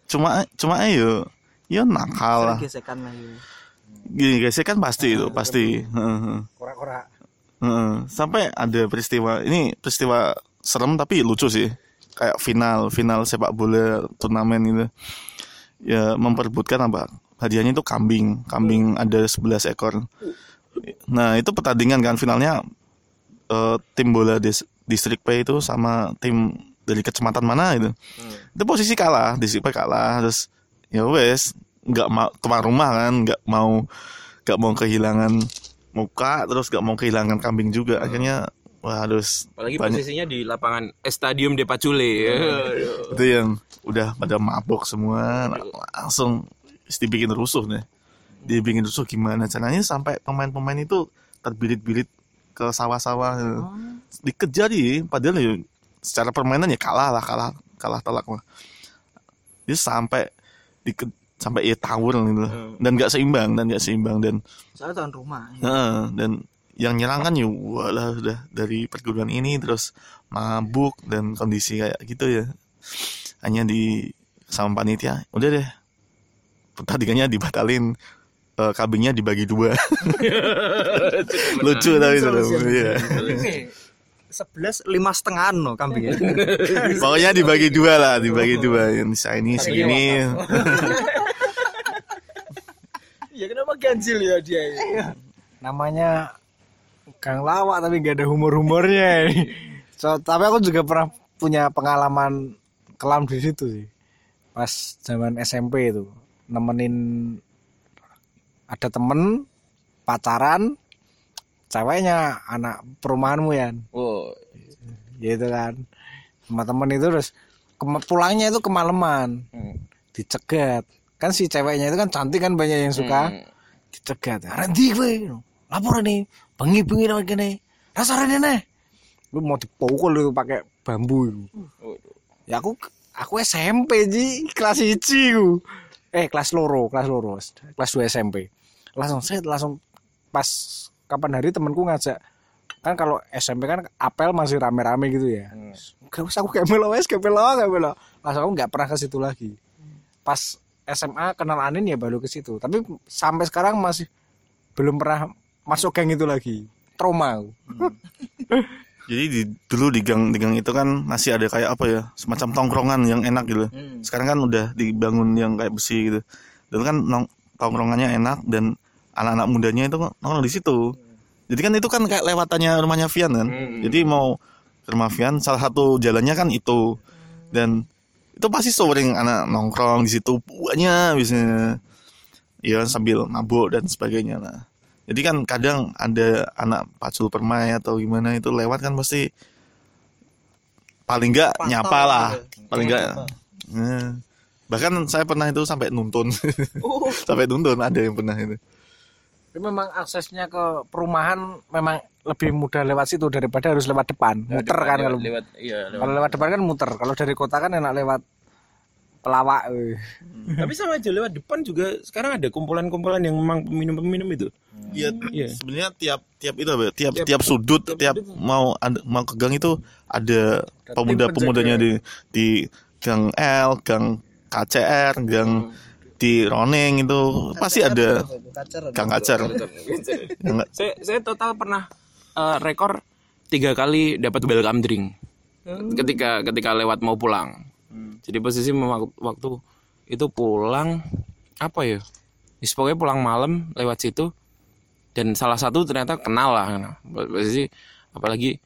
cuma cuma ayo ya nakal lah Gesekan lah ya. gini guys kan pasti itu pasti Heeh. Sampai ada peristiwa ini peristiwa serem tapi lucu sih. Kayak final final sepak bola turnamen gitu. Ya memperebutkan apa? Hadiahnya itu kambing. Kambing ada 11 ekor. Nah itu pertandingan kan finalnya eh, tim bola dis- distrik P itu sama tim dari kecamatan mana itu itu posisi kalah distrik P kalah terus ya wes nggak mau tuan rumah kan nggak mau nggak mau kehilangan muka terus nggak mau kehilangan kambing juga. Akhirnya wah harus Apalagi banyak posisinya di lapangan Stadium De Pacule. itu yang udah pada mabok semua langsung dibikin rusuh nih. Dibikin rusuh gimana? Caranya sampai pemain-pemain itu terbirit-birit ke sawah-sawah. Dikejar ya padahal ya secara permainan ya kalah lah kalah kalah telak mah. Dia sampai di sampai ya tawur gitu loh. dan nggak seimbang dan nggak seimbang dan Soalnya tuan rumah. Heeh, dan yang nyerang kan ya walah udah dari perguruan ini terus mabuk dan kondisi kayak gitu ya hanya di sama panitia udah deh pertandingannya dibatalin eh, kambingnya dibagi dua lucu tapi itu iya. Sebelas lima setengah no kambingnya. pokoknya dibagi dua lah dibagi dua yang saya ini segini ya ganjil ya dia? namanya Kang Lawak tapi gak ada humor-humornya. so, tapi aku juga pernah punya pengalaman kelam di situ sih. Pas zaman SMP itu nemenin ada temen pacaran ceweknya anak perumahanmu ya Oh, gitu kan sama temen itu terus pulangnya itu kemalaman Hmm. dicegat kan si ceweknya itu kan cantik kan banyak yang suka Hmm. Dicegat Randy gue lapor nih bengi bengi lagi kene. Rasanya nih lu mau dipukul itu pakai bambu itu. ya aku aku SMP ji. Kelas ici ku eh kelas loro kelas loro kelas 2 SMP langsung saya langsung pas kapan hari temanku ngajak. Kan kalau SMP kan apel masih rame-rame gitu ya. Gak usah aku kayak melo wes kayak melo kayak melo langsung aku nggak pernah ke situ lagi. Pas SMA kenal Anin ya baru ke situ. Tapi sampai sekarang masih belum pernah masuk geng itu lagi. Trauma aku. jadi di, dulu di gang di gang itu kan masih ada kayak apa ya semacam tongkrongan yang enak gitu. Sekarang kan udah dibangun yang kayak besi gitu. Dulu kan nong, tongkrongannya enak dan anak-anak mudanya itu nongkrong di situ. Jadi kan itu kan kayak lewatannya rumahnya Vian kan. Jadi mau ke rumah Vian salah satu jalannya kan itu. Dan itu pasti sering anak nongkrong di situ banyak biasanya. Ya sambil mabuk dan sebagainya lah. Jadi kan kadang ada anak pacul permai atau gimana itu lewat kan pasti paling enggak nyapa lah. paling enggak Eh, bahkan saya pernah itu sampai nuntun. Sampai nuntun ada yang pernah itu Tapi memang aksesnya ke perumahan memang lebih mudah lewat situ daripada harus lewat depan muter kan kalau lewat iya lewat. kalau lewat depan kan muter kalau dari kota kan enak lewat pelawak eh. Tapi sama aja lewat depan juga sekarang ada kumpulan-kumpulan yang memang peminum-peminum itu. Iya, Iya. sebenarnya tiap tiap itu apa ya, tiap tiap sudut tiap mau ada, mau ke gang itu ada pemuda-pemudanya di di gang L, gang KCR, gang di Roning itu pasti ada gang kacar. Gang- Saya saya total pernah eh, rekor tiga kali dapat welcome drink ketika ketika lewat mau pulang. Jadi posisi memang waktu itu pulang apa ya? Is, pokoknya pulang malam lewat situ dan salah satu ternyata kenal lah. Posisi apalagi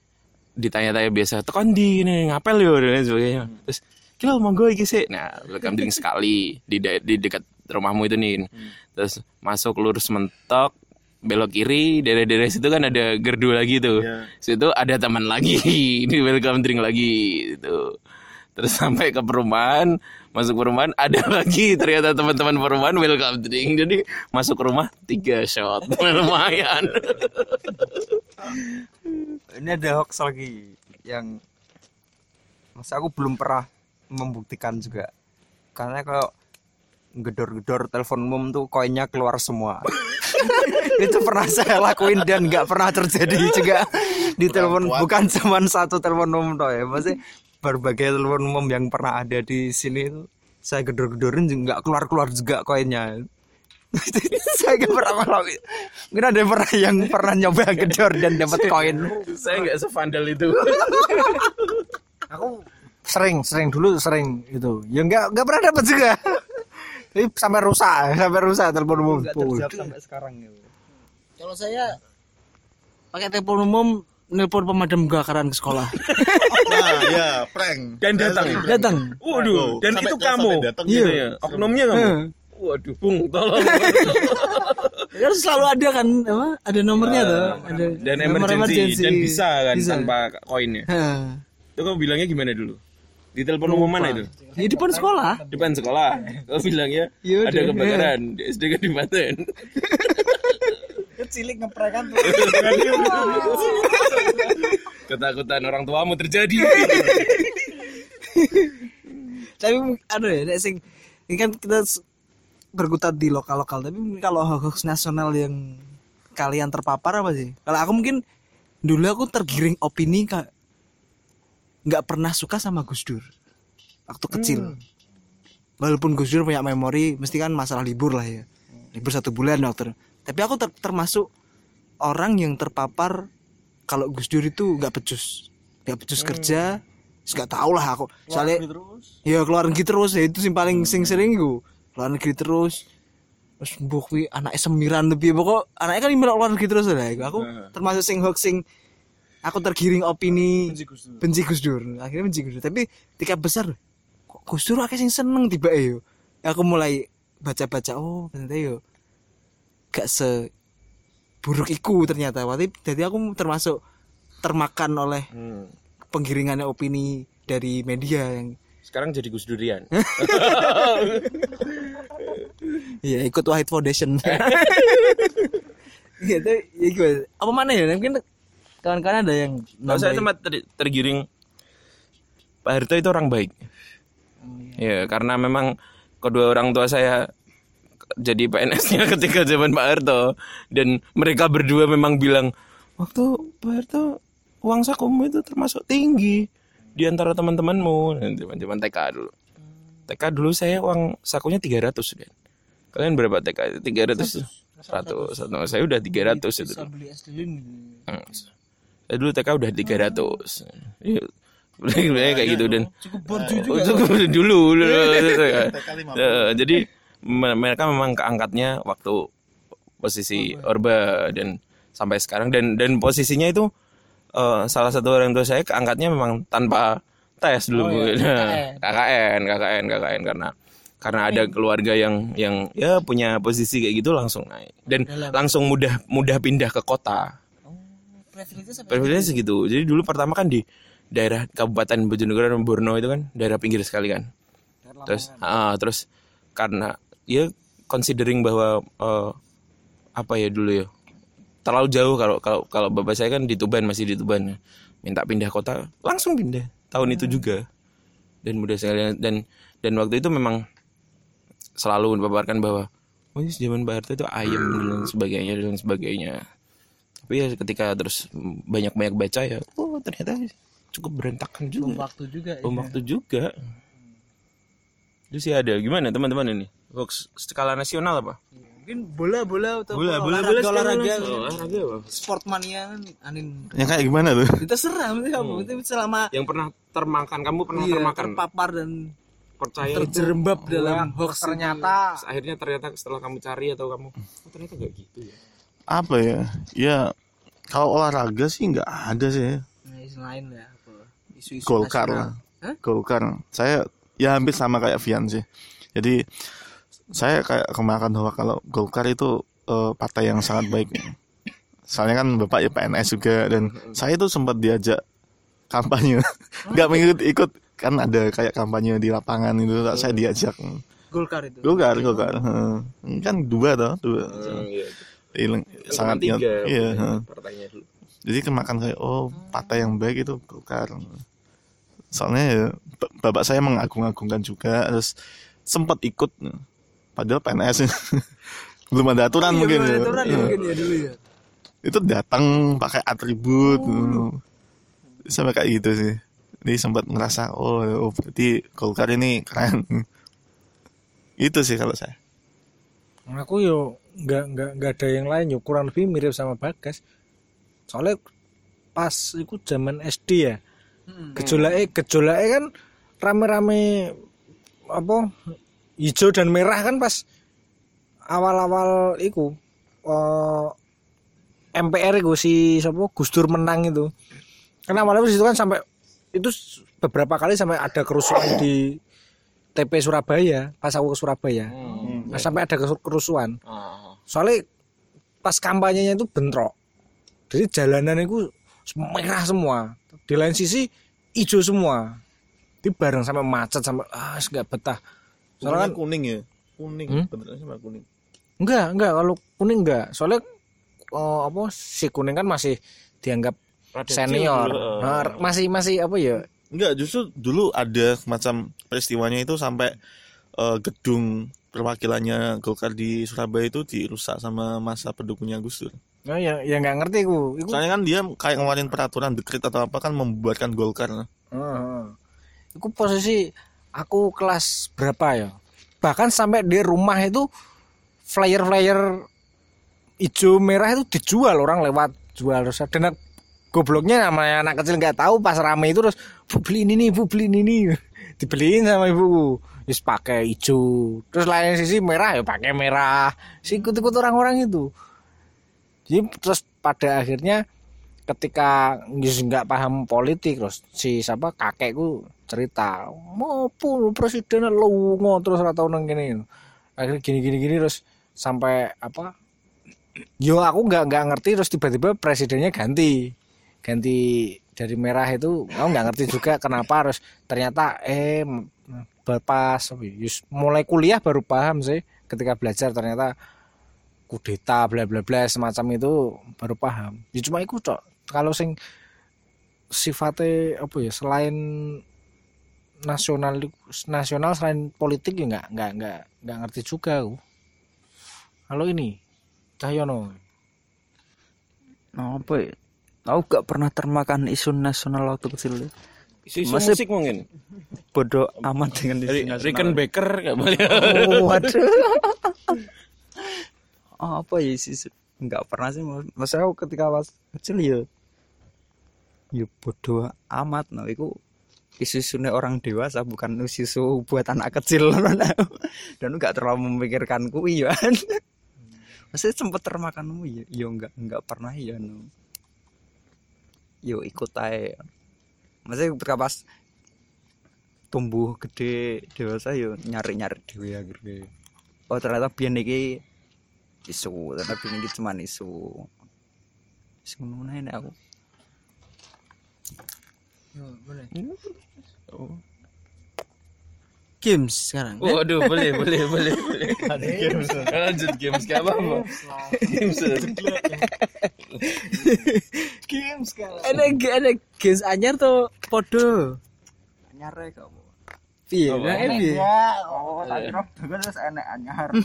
ditanya-tanya biasa tekan di ini ngapel yo dan lain sebagainya. Terus kilo monggo iki sih. Nah, welcome drink sekali di da- di dekat rumahmu itu nih. Terus masuk lurus mentok belok kiri daerah-daerah situ kan ada gerdu lagi tuh. Situ ada teman lagi di welcome drink lagi itu. Terus sampai ke perumahan, masuk perumahan ada lagi ternyata teman-teman perumahan welcome drink. Jadi masuk rumah tiga shot lumayan. ini ada hoax lagi yang masa aku belum pernah membuktikan juga. Karena kalau gedor-gedor telepon umum tuh koinnya keluar semua. Itu pernah saya lakuin dan nggak pernah terjadi juga. Di telepon bukan cuman satu telepon umum toh ya. Masih berbagai telepon umum yang pernah ada di sini itu saya gedor-gedorin juga nggak keluar-keluar juga koinnya. Saya nggak pernah ngelakuin mungkin ada yang pernah yang pernah nyoba gedor dan dapat koin. Saya nggak sevandal itu. aku sering sering dulu sering itu ya nggak nggak pernah dapat juga tapi sampai rusak sampai rusak telepon umum sampai sekarang ya Kalau saya pakai telepon umum nelpon pemadam kebakaran ke sekolah. Nah, ya, prank. Dan datang. Datang. Waduh, dan Sampai- itu kamu. datang Iya, gitu ya. Oknumnya kamu. Heeh. Waduh, Bung, tolong. Kan selalu ada kan apa? Ada nomornya tuh, ada dan nomor emergency, dan bisa kan Bisa. tanpa koinnya. Itu kamu bilangnya gimana dulu? Di telepon umum mana itu? Di depan sekolah. Depan sekolah. Kau bilangnya Iya, ada udah. kebakaran di SD Kadipaten. cilik ngeprekan tuh Ketakutan orang tuamu terjadi. Tapi aduh ya, nek sing ini kan kita berkutat di lokal-lokal, tapi kalau hoax nasional yang kalian terpapar apa sih? Kalau aku mungkin dulu aku tergiring opini kak nggak pernah suka sama Gus Dur waktu kecil. Walaupun Gus Dur punya memori, mesti kan masalah libur lah ya, libur satu bulan dokter. Tapi aku ter- termasuk orang yang terpapar kalau Gus Dur itu nggak becus, nggak becus kerja, terus nggak tahu lah aku. Soalnya ya keluar negeri terus. Ya itu sing paling sing sering gue keluar negeri terus. Terus mbuh kuwi anaknya semiran lebih. Pokok anaknya kan melok keluar negeri terus lah aku termasuk sing hoax sing aku tergiring opini benci Gus Dur akhirnya benci Gus Dur tapi ketika besar kok Gus Dur akeh sing seneng tiba yo aku mulai baca-baca oh ternyata yo gak se buruk iku ternyata tapi jadi aku termasuk termakan oleh penggiringannya opini dari media yang Sekarang jadi Gus Durian. Iya ikut Wahid Foundation. gitu, ya gue. Apa mana ya? Mungkin kawan-kawan ada yang Kalau saya sempat ter- tergiring Pak Harto itu orang baik. Ya, karena memang kedua orang tua saya jadi PNS-nya ketika zaman Pak Harto dan mereka berdua memang bilang waktu Pak Harto uang sakumu itu termasuk tinggi di antara teman-temanmu zaman-zaman TK dulu. TK dulu saya uang sakunya 300 kan. Kalian berapa TK? 300 100. Nah, saya udah 300 itu. beli es. Hmm. Saya dulu TK udah 300. Iya. Sebenarnya kayak gitu dan Cukup borju Oh, cukup dulu dulu gitu ya. Eh, jadi me- mereka memang keangkatnya waktu posisi Orba. Dan sampai sekarang. Dan dan posisinya itu eh, salah satu orang tua saya keangkatnya memang tanpa tes dulu. Nah, KKN KKN KKN karena karena ada keluarga yang yang ya punya posisi kayak gitu langsung naik. Dan langsung mudah mudah pindah ke kota Privilege segitu. Jadi dulu pertama kan di daerah Kabupaten Bojonegoro dan Borno itu kan daerah pinggir sekali kan. Terus ah, terus karena ya considering bahwa eh, apa ya dulu ya terlalu jauh kalau kalau kalau bapak saya kan di Tuban masih di Tuban minta pindah kota langsung pindah. Tahun itu juga. Dan mudah sekali dan dan waktu itu memang selalu dipaparkan bahwa oh ini zaman Pak Harto itu ayam dan sebagainya dan sebagainya tapi ya ketika terus banyak-banyak baca ya oh ternyata cukup berantakan juga waktu juga. bom ya. waktu juga itu sih ada gimana teman-teman ini hoax skala nasional apa Mungkin bola-bola atau bola bola olahraga, bola olahraga. olahraga apa Sport mania kan anin. Yang kayak gimana tuh? Itu seram itu kamu. Itu selama yang pernah termakan kamu pernah iya, termakan terpapar dan percaya itu terjerembab dalam hoax ternyata akhirnya ternyata setelah kamu cari atau kamu oh, ternyata gak gitu ya Apa ya? Ya kalau olahraga sih nggak ada sih. Nah, isu lain ya. apa, Isu-isu Golkar lah. Golkar. Saya ya hampir sama kayak Vian sih. Jadi saya kayak kemakan bahwa kalau Golkar itu eh, partai yang sangat baik. Soalnya kan bapak ya PNS juga dan saya itu sempat diajak kampanye. Nggak mengikut ikut kan ada kayak kampanye di lapangan itu saya diajak. Golkar itu. Golkar, Golkar. Kan dua toh, dua. Hilang- sangat tiga iya, heeh. partainya dulu. Jadi kemakan saya oh partai yang baik itu Golkar soalnya ya, bapak saya mengagung-agungkan juga terus sempat ikut. Padahal PNS belum ada aturan Iya, mungkin belum ada ya. aturan ya Iya. mungkin ya dulu ya. itu datang pakai atribut sampai kayak gitu sih. Jadi sempat ngerasa oh, oh berarti Golkar ini keren. Itu sih kalau saya. Aku yo nggak nggak nggak ada yang lain yo kurang lebih mirip sama Bagas. Soalnya pas itu zaman SD ya. Gejolake gejolake kan rame-rame apa hijau dan merah kan pas awal-awal itu eh, MPR itu si siapa Gus Dur menang itu. Kan awalnya itu kan sampai itu beberapa kali sampai ada kerusuhan di TP Surabaya pas aku ke Surabaya. Nah, sampai ada kerusuhan soalnya pas kampanyenya itu bentrok. Jadi jalanan itu merah semua. Di lain sisi hijau semua. Di bareng sampai macet sampai ah nggak betah. Soalnya kan kuning ya? Kuning Hmm? beneran sama kuning. Enggak enggak kalau kuning enggak soalnya eh, apa si kuning kan masih dianggap senior. Nah, masih masih apa ya? Enggak, justru dulu ada semacam peristiwanya itu sampai eh, gedung perwakilannya Golkar di Surabaya itu dirusak sama masa pendukungnya Gus Dur. nah, ya ya nggak ngerti ku Iku- Soalnya kan dia kayak ngeluarin peraturan dekret atau apa kan membuatkan Golkar. Heeh. Iku posisi aku kelas berapa ya? Bahkan sampai di rumah itu flyer-flyer hijau merah itu dijual orang lewat jual terus dan gobloknya namanya anak kecil nggak tahu pas rame itu terus bu beli ini nih bu beli ini nih dibeliin sama ibu wis pakai hijau terus lain sisi merah ya pakai merah. Si ikut ikut orang-orang itu. Jadi terus pada akhirnya ketika nggak paham politik terus si siapa kakekku cerita mau pun presiden lu terus ora tau nang kene? Akhirnya gini gini gini terus sampai apa yo aku nggak nggak ngerti terus tiba-tiba presidennya ganti. Ganti dari merah itu aku nggak ngerti juga kenapa harus ternyata eh pas mulai kuliah baru paham sih ketika belajar ternyata kudeta bla bla bla semacam itu baru paham ya cuma itu cok kalau sing sifatnya apa ya selain nasional nasional selain politik ya nggak nggak nggak nggak ngerti juga aku kalau ini Cahyono Nah, apa ya? Aku gak pernah termakan isu nasional waktu kecil. Isu-isu Masih- musik mungkin? Bodoh amat dengan isu nasional. Rickenbacker nggak boleh. Oh, waduh. oh, apa ya isu Enggak pernah sih. Mas. Maksudnya aku ketika pas kecil ya ya bodoh amat. No iku isu orang dewasa bukan isu buat anak kecil. Dan nggak terlalu memikirkan kuwi ya Maksudnya sempet termakan ya ya enggak enggak pernah ya no. Yo ikut aja maksudnya ketika pas tumbuh gede dewasa yo nyari nyari dewe akhirnya. Oh ternyata biar iki isu ternyata biar iki cuman isu. Isu ngono ini aku Games sekarang. Eh, Waduh, boleh, boleh, boleh, boleh. games. Lanjut games ke apa, Bang? Games. games sekarang. Ada ada games anyar tuh podo. nyare kamu Piye? Nah, eh, piye? Oh, tak kira dengan terus enek anyar.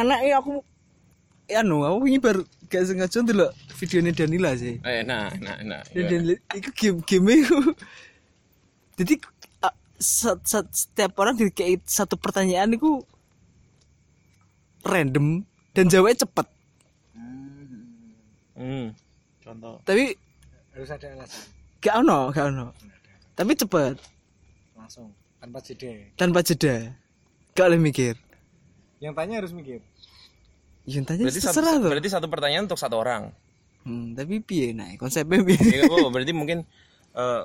Anak ya aku anu aku ini baru gak sengaja ndelok videonya Danila sih. Eh, nah, nah, nah. Dan Danila itu game game itu. Jadi sa- sa- setiap orang dikei satu pertanyaan itu random dan jawabnya cepet. Hmm. Contoh. Tapi harus ada alasan gak ono, gak ono. Tapi cepet langsung tanpa jeda tanpa jeda. Gak boleh mikir. yang tanya harus mikir Yang tanya Berarti satu, terserah tuh. berarti satu pertanyaan untuk satu orang. Hmm, tapi piye nah konsepnya piye? Ya apa-apa, berarti mungkin eh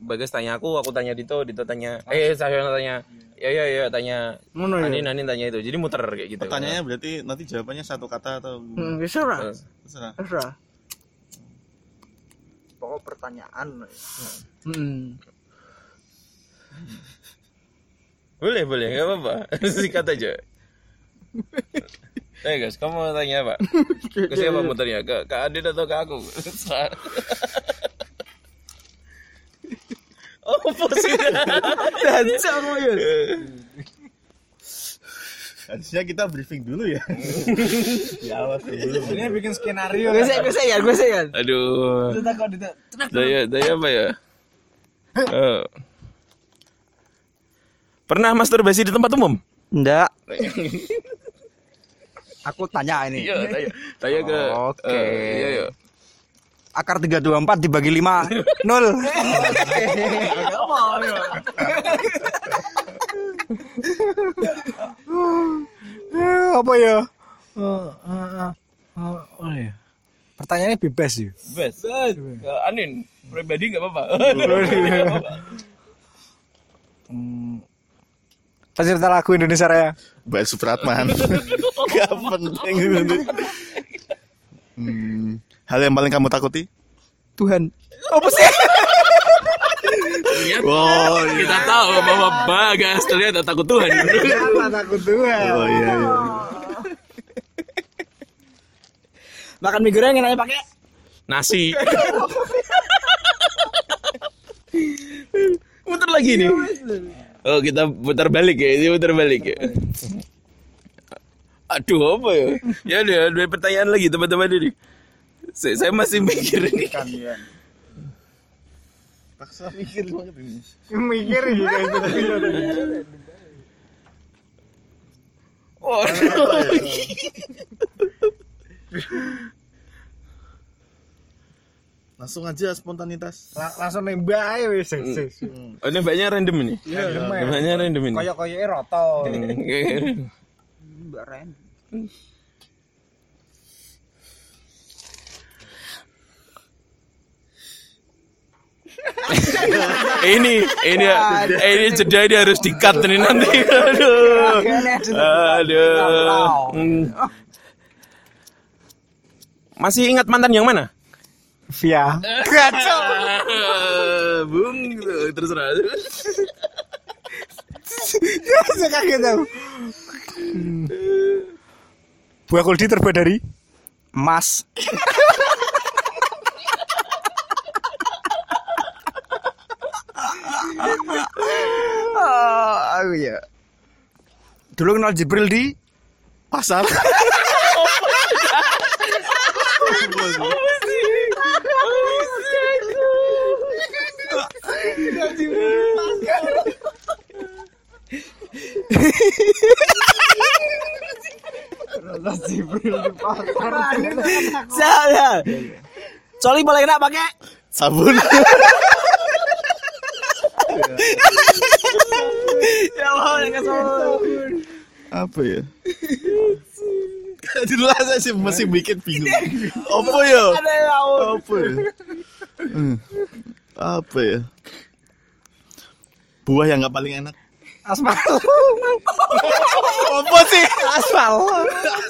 Bagas tanya aku, aku tanya Dito, Dito tanya, eh saya tanya, ya ya ya tanya, Ngono ya. Anin Anin tanya itu, jadi muter kayak gitu. Pertanyaannya berarti nanti jawabannya satu kata atau Hmm, bisa ora? terserah. Bisa. Pokok pertanyaan. Hmm. Boleh boleh, nggak apa-apa, sikat aja. Eh guys, kamu mau tanya apa? Ke siapa muternya? Ke, ke Adit atau ke aku? Oh, positif. Dan sama ya. Harusnya kita briefing dulu ya. ya awas dulu. ini bikin skenario Gue sih, gue sih ya, gue sih kan. Aduh. Daya, daya apa ya? Eh. Pernah masturbasi di tempat umum? Enggak. Aku tanya ini. Iya, daya, daya ke. Oke. eh, iya, iya. Akar 324 dibagi 5 nol. apa ya oh, ya pertanyaannya bebas ya Best. Ke Anin, pribadi nggak apa-apa. hmm. peserta lagu Indonesia Raya Mbak Supratman. Gak penting. Hmm, hal yang paling kamu takuti? Tuhan. Apa sih? Oh, iya. Kita tahu bahwa Bagas ternyata takut Tuhan. takut Tuhan Oh iya. iya. Makan mie goreng enaknya pakai Nasi. Muter lagi nih. Oh kita putar balik ya, ini putar balik ya. Aduh apa ya? Ya udah dua pertanyaan lagi teman-teman ini. Saya, saya masih mikir ini. Paksa mikir banget ini. mikir gitu Oh, Langsung aja spontanitas. langsung nembak aja wis oh, ini banyak random ini. Banyak random ini. koyok koyoknya roto Mbak Ren. ini ini ini jeda ini harus di-cut nih nanti. Aduh. Aduh. Hmm. Masih ingat mantan yang mana? via Bung, gitu. terserah. saya kaget tau buah kuldi terbuat dari Mas. Ah, aku ya. Dulu kenal Jibril di Pasar. Saya. Coli paling enak pakai Sabun. Ya Allah, yang sabun. Apa ya? Dulu saya sih masih bikin bingung. Apa ya? Apa ya? Hmm. Apa ya? Buah yang nggak paling enak. aspal Apa sih? aspal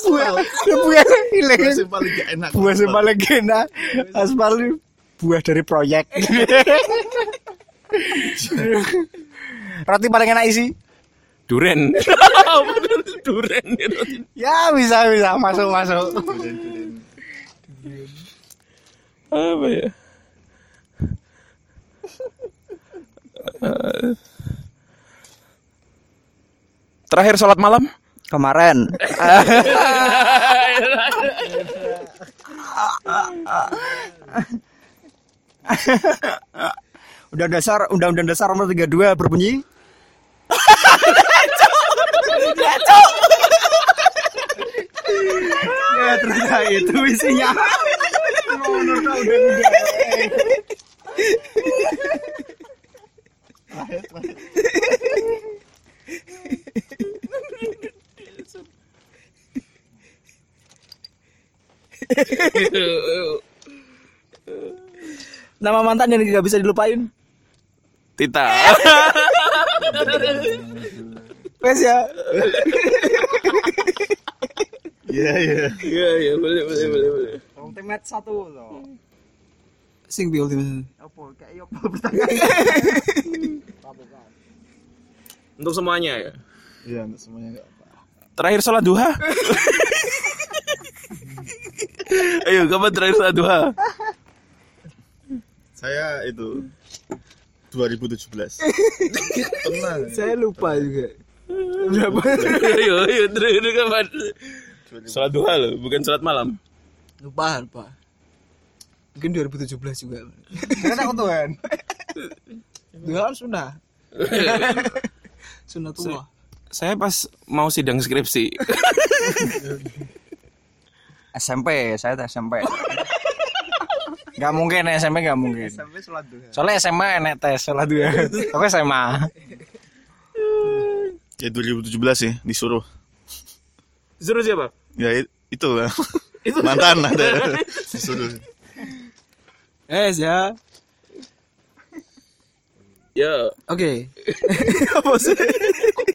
buah buah ilegal yang paling gak enak. buah yang paling enak aspal buah dari proyek roti paling enak isi Duren. Duren. ya bisa bisa masuk masuk Apa ya? Terakhir sholat malam? Kemarin. Udah dasar Undang-Undang Dasar Nomor 32 berbunyi Ya ternyata itu isinya. Nama mantan yang tidak bisa dilupain. Tita. Wes ya. Iya iya. Iya, iya, boleh, boleh, boleh, boleh. Ultimate satu loh. Sing bi ultimate. Apa kayak yo pertanyaan. Untuk semuanya ya. Iya untuk semuanya apa. Terakhir sholat duha. Ayo, kapan terakhir sholat duha? Saya itu 2017. Tenang. Saya lupa juga. ayo, ayo, terakhir kapan? Sholat duha loh, bukan sholat malam. Lupa, lupa. Mungkin 2017 juga. Karena aku Tuhan. Dua kan sunnah. Sunnatullah. Saya pas mau sidang skripsi. SMP, saya SMP. Gak mungkin SMP gak mungkin. Sampai sholat duha. Soalnya SMA enek tes sholat dua. Aku SMA. Ya 2017 sih disuruh. Disuruh siapa? Ya itu lah. Mantan ada disuruh. Eh, ya. Ya, Oke.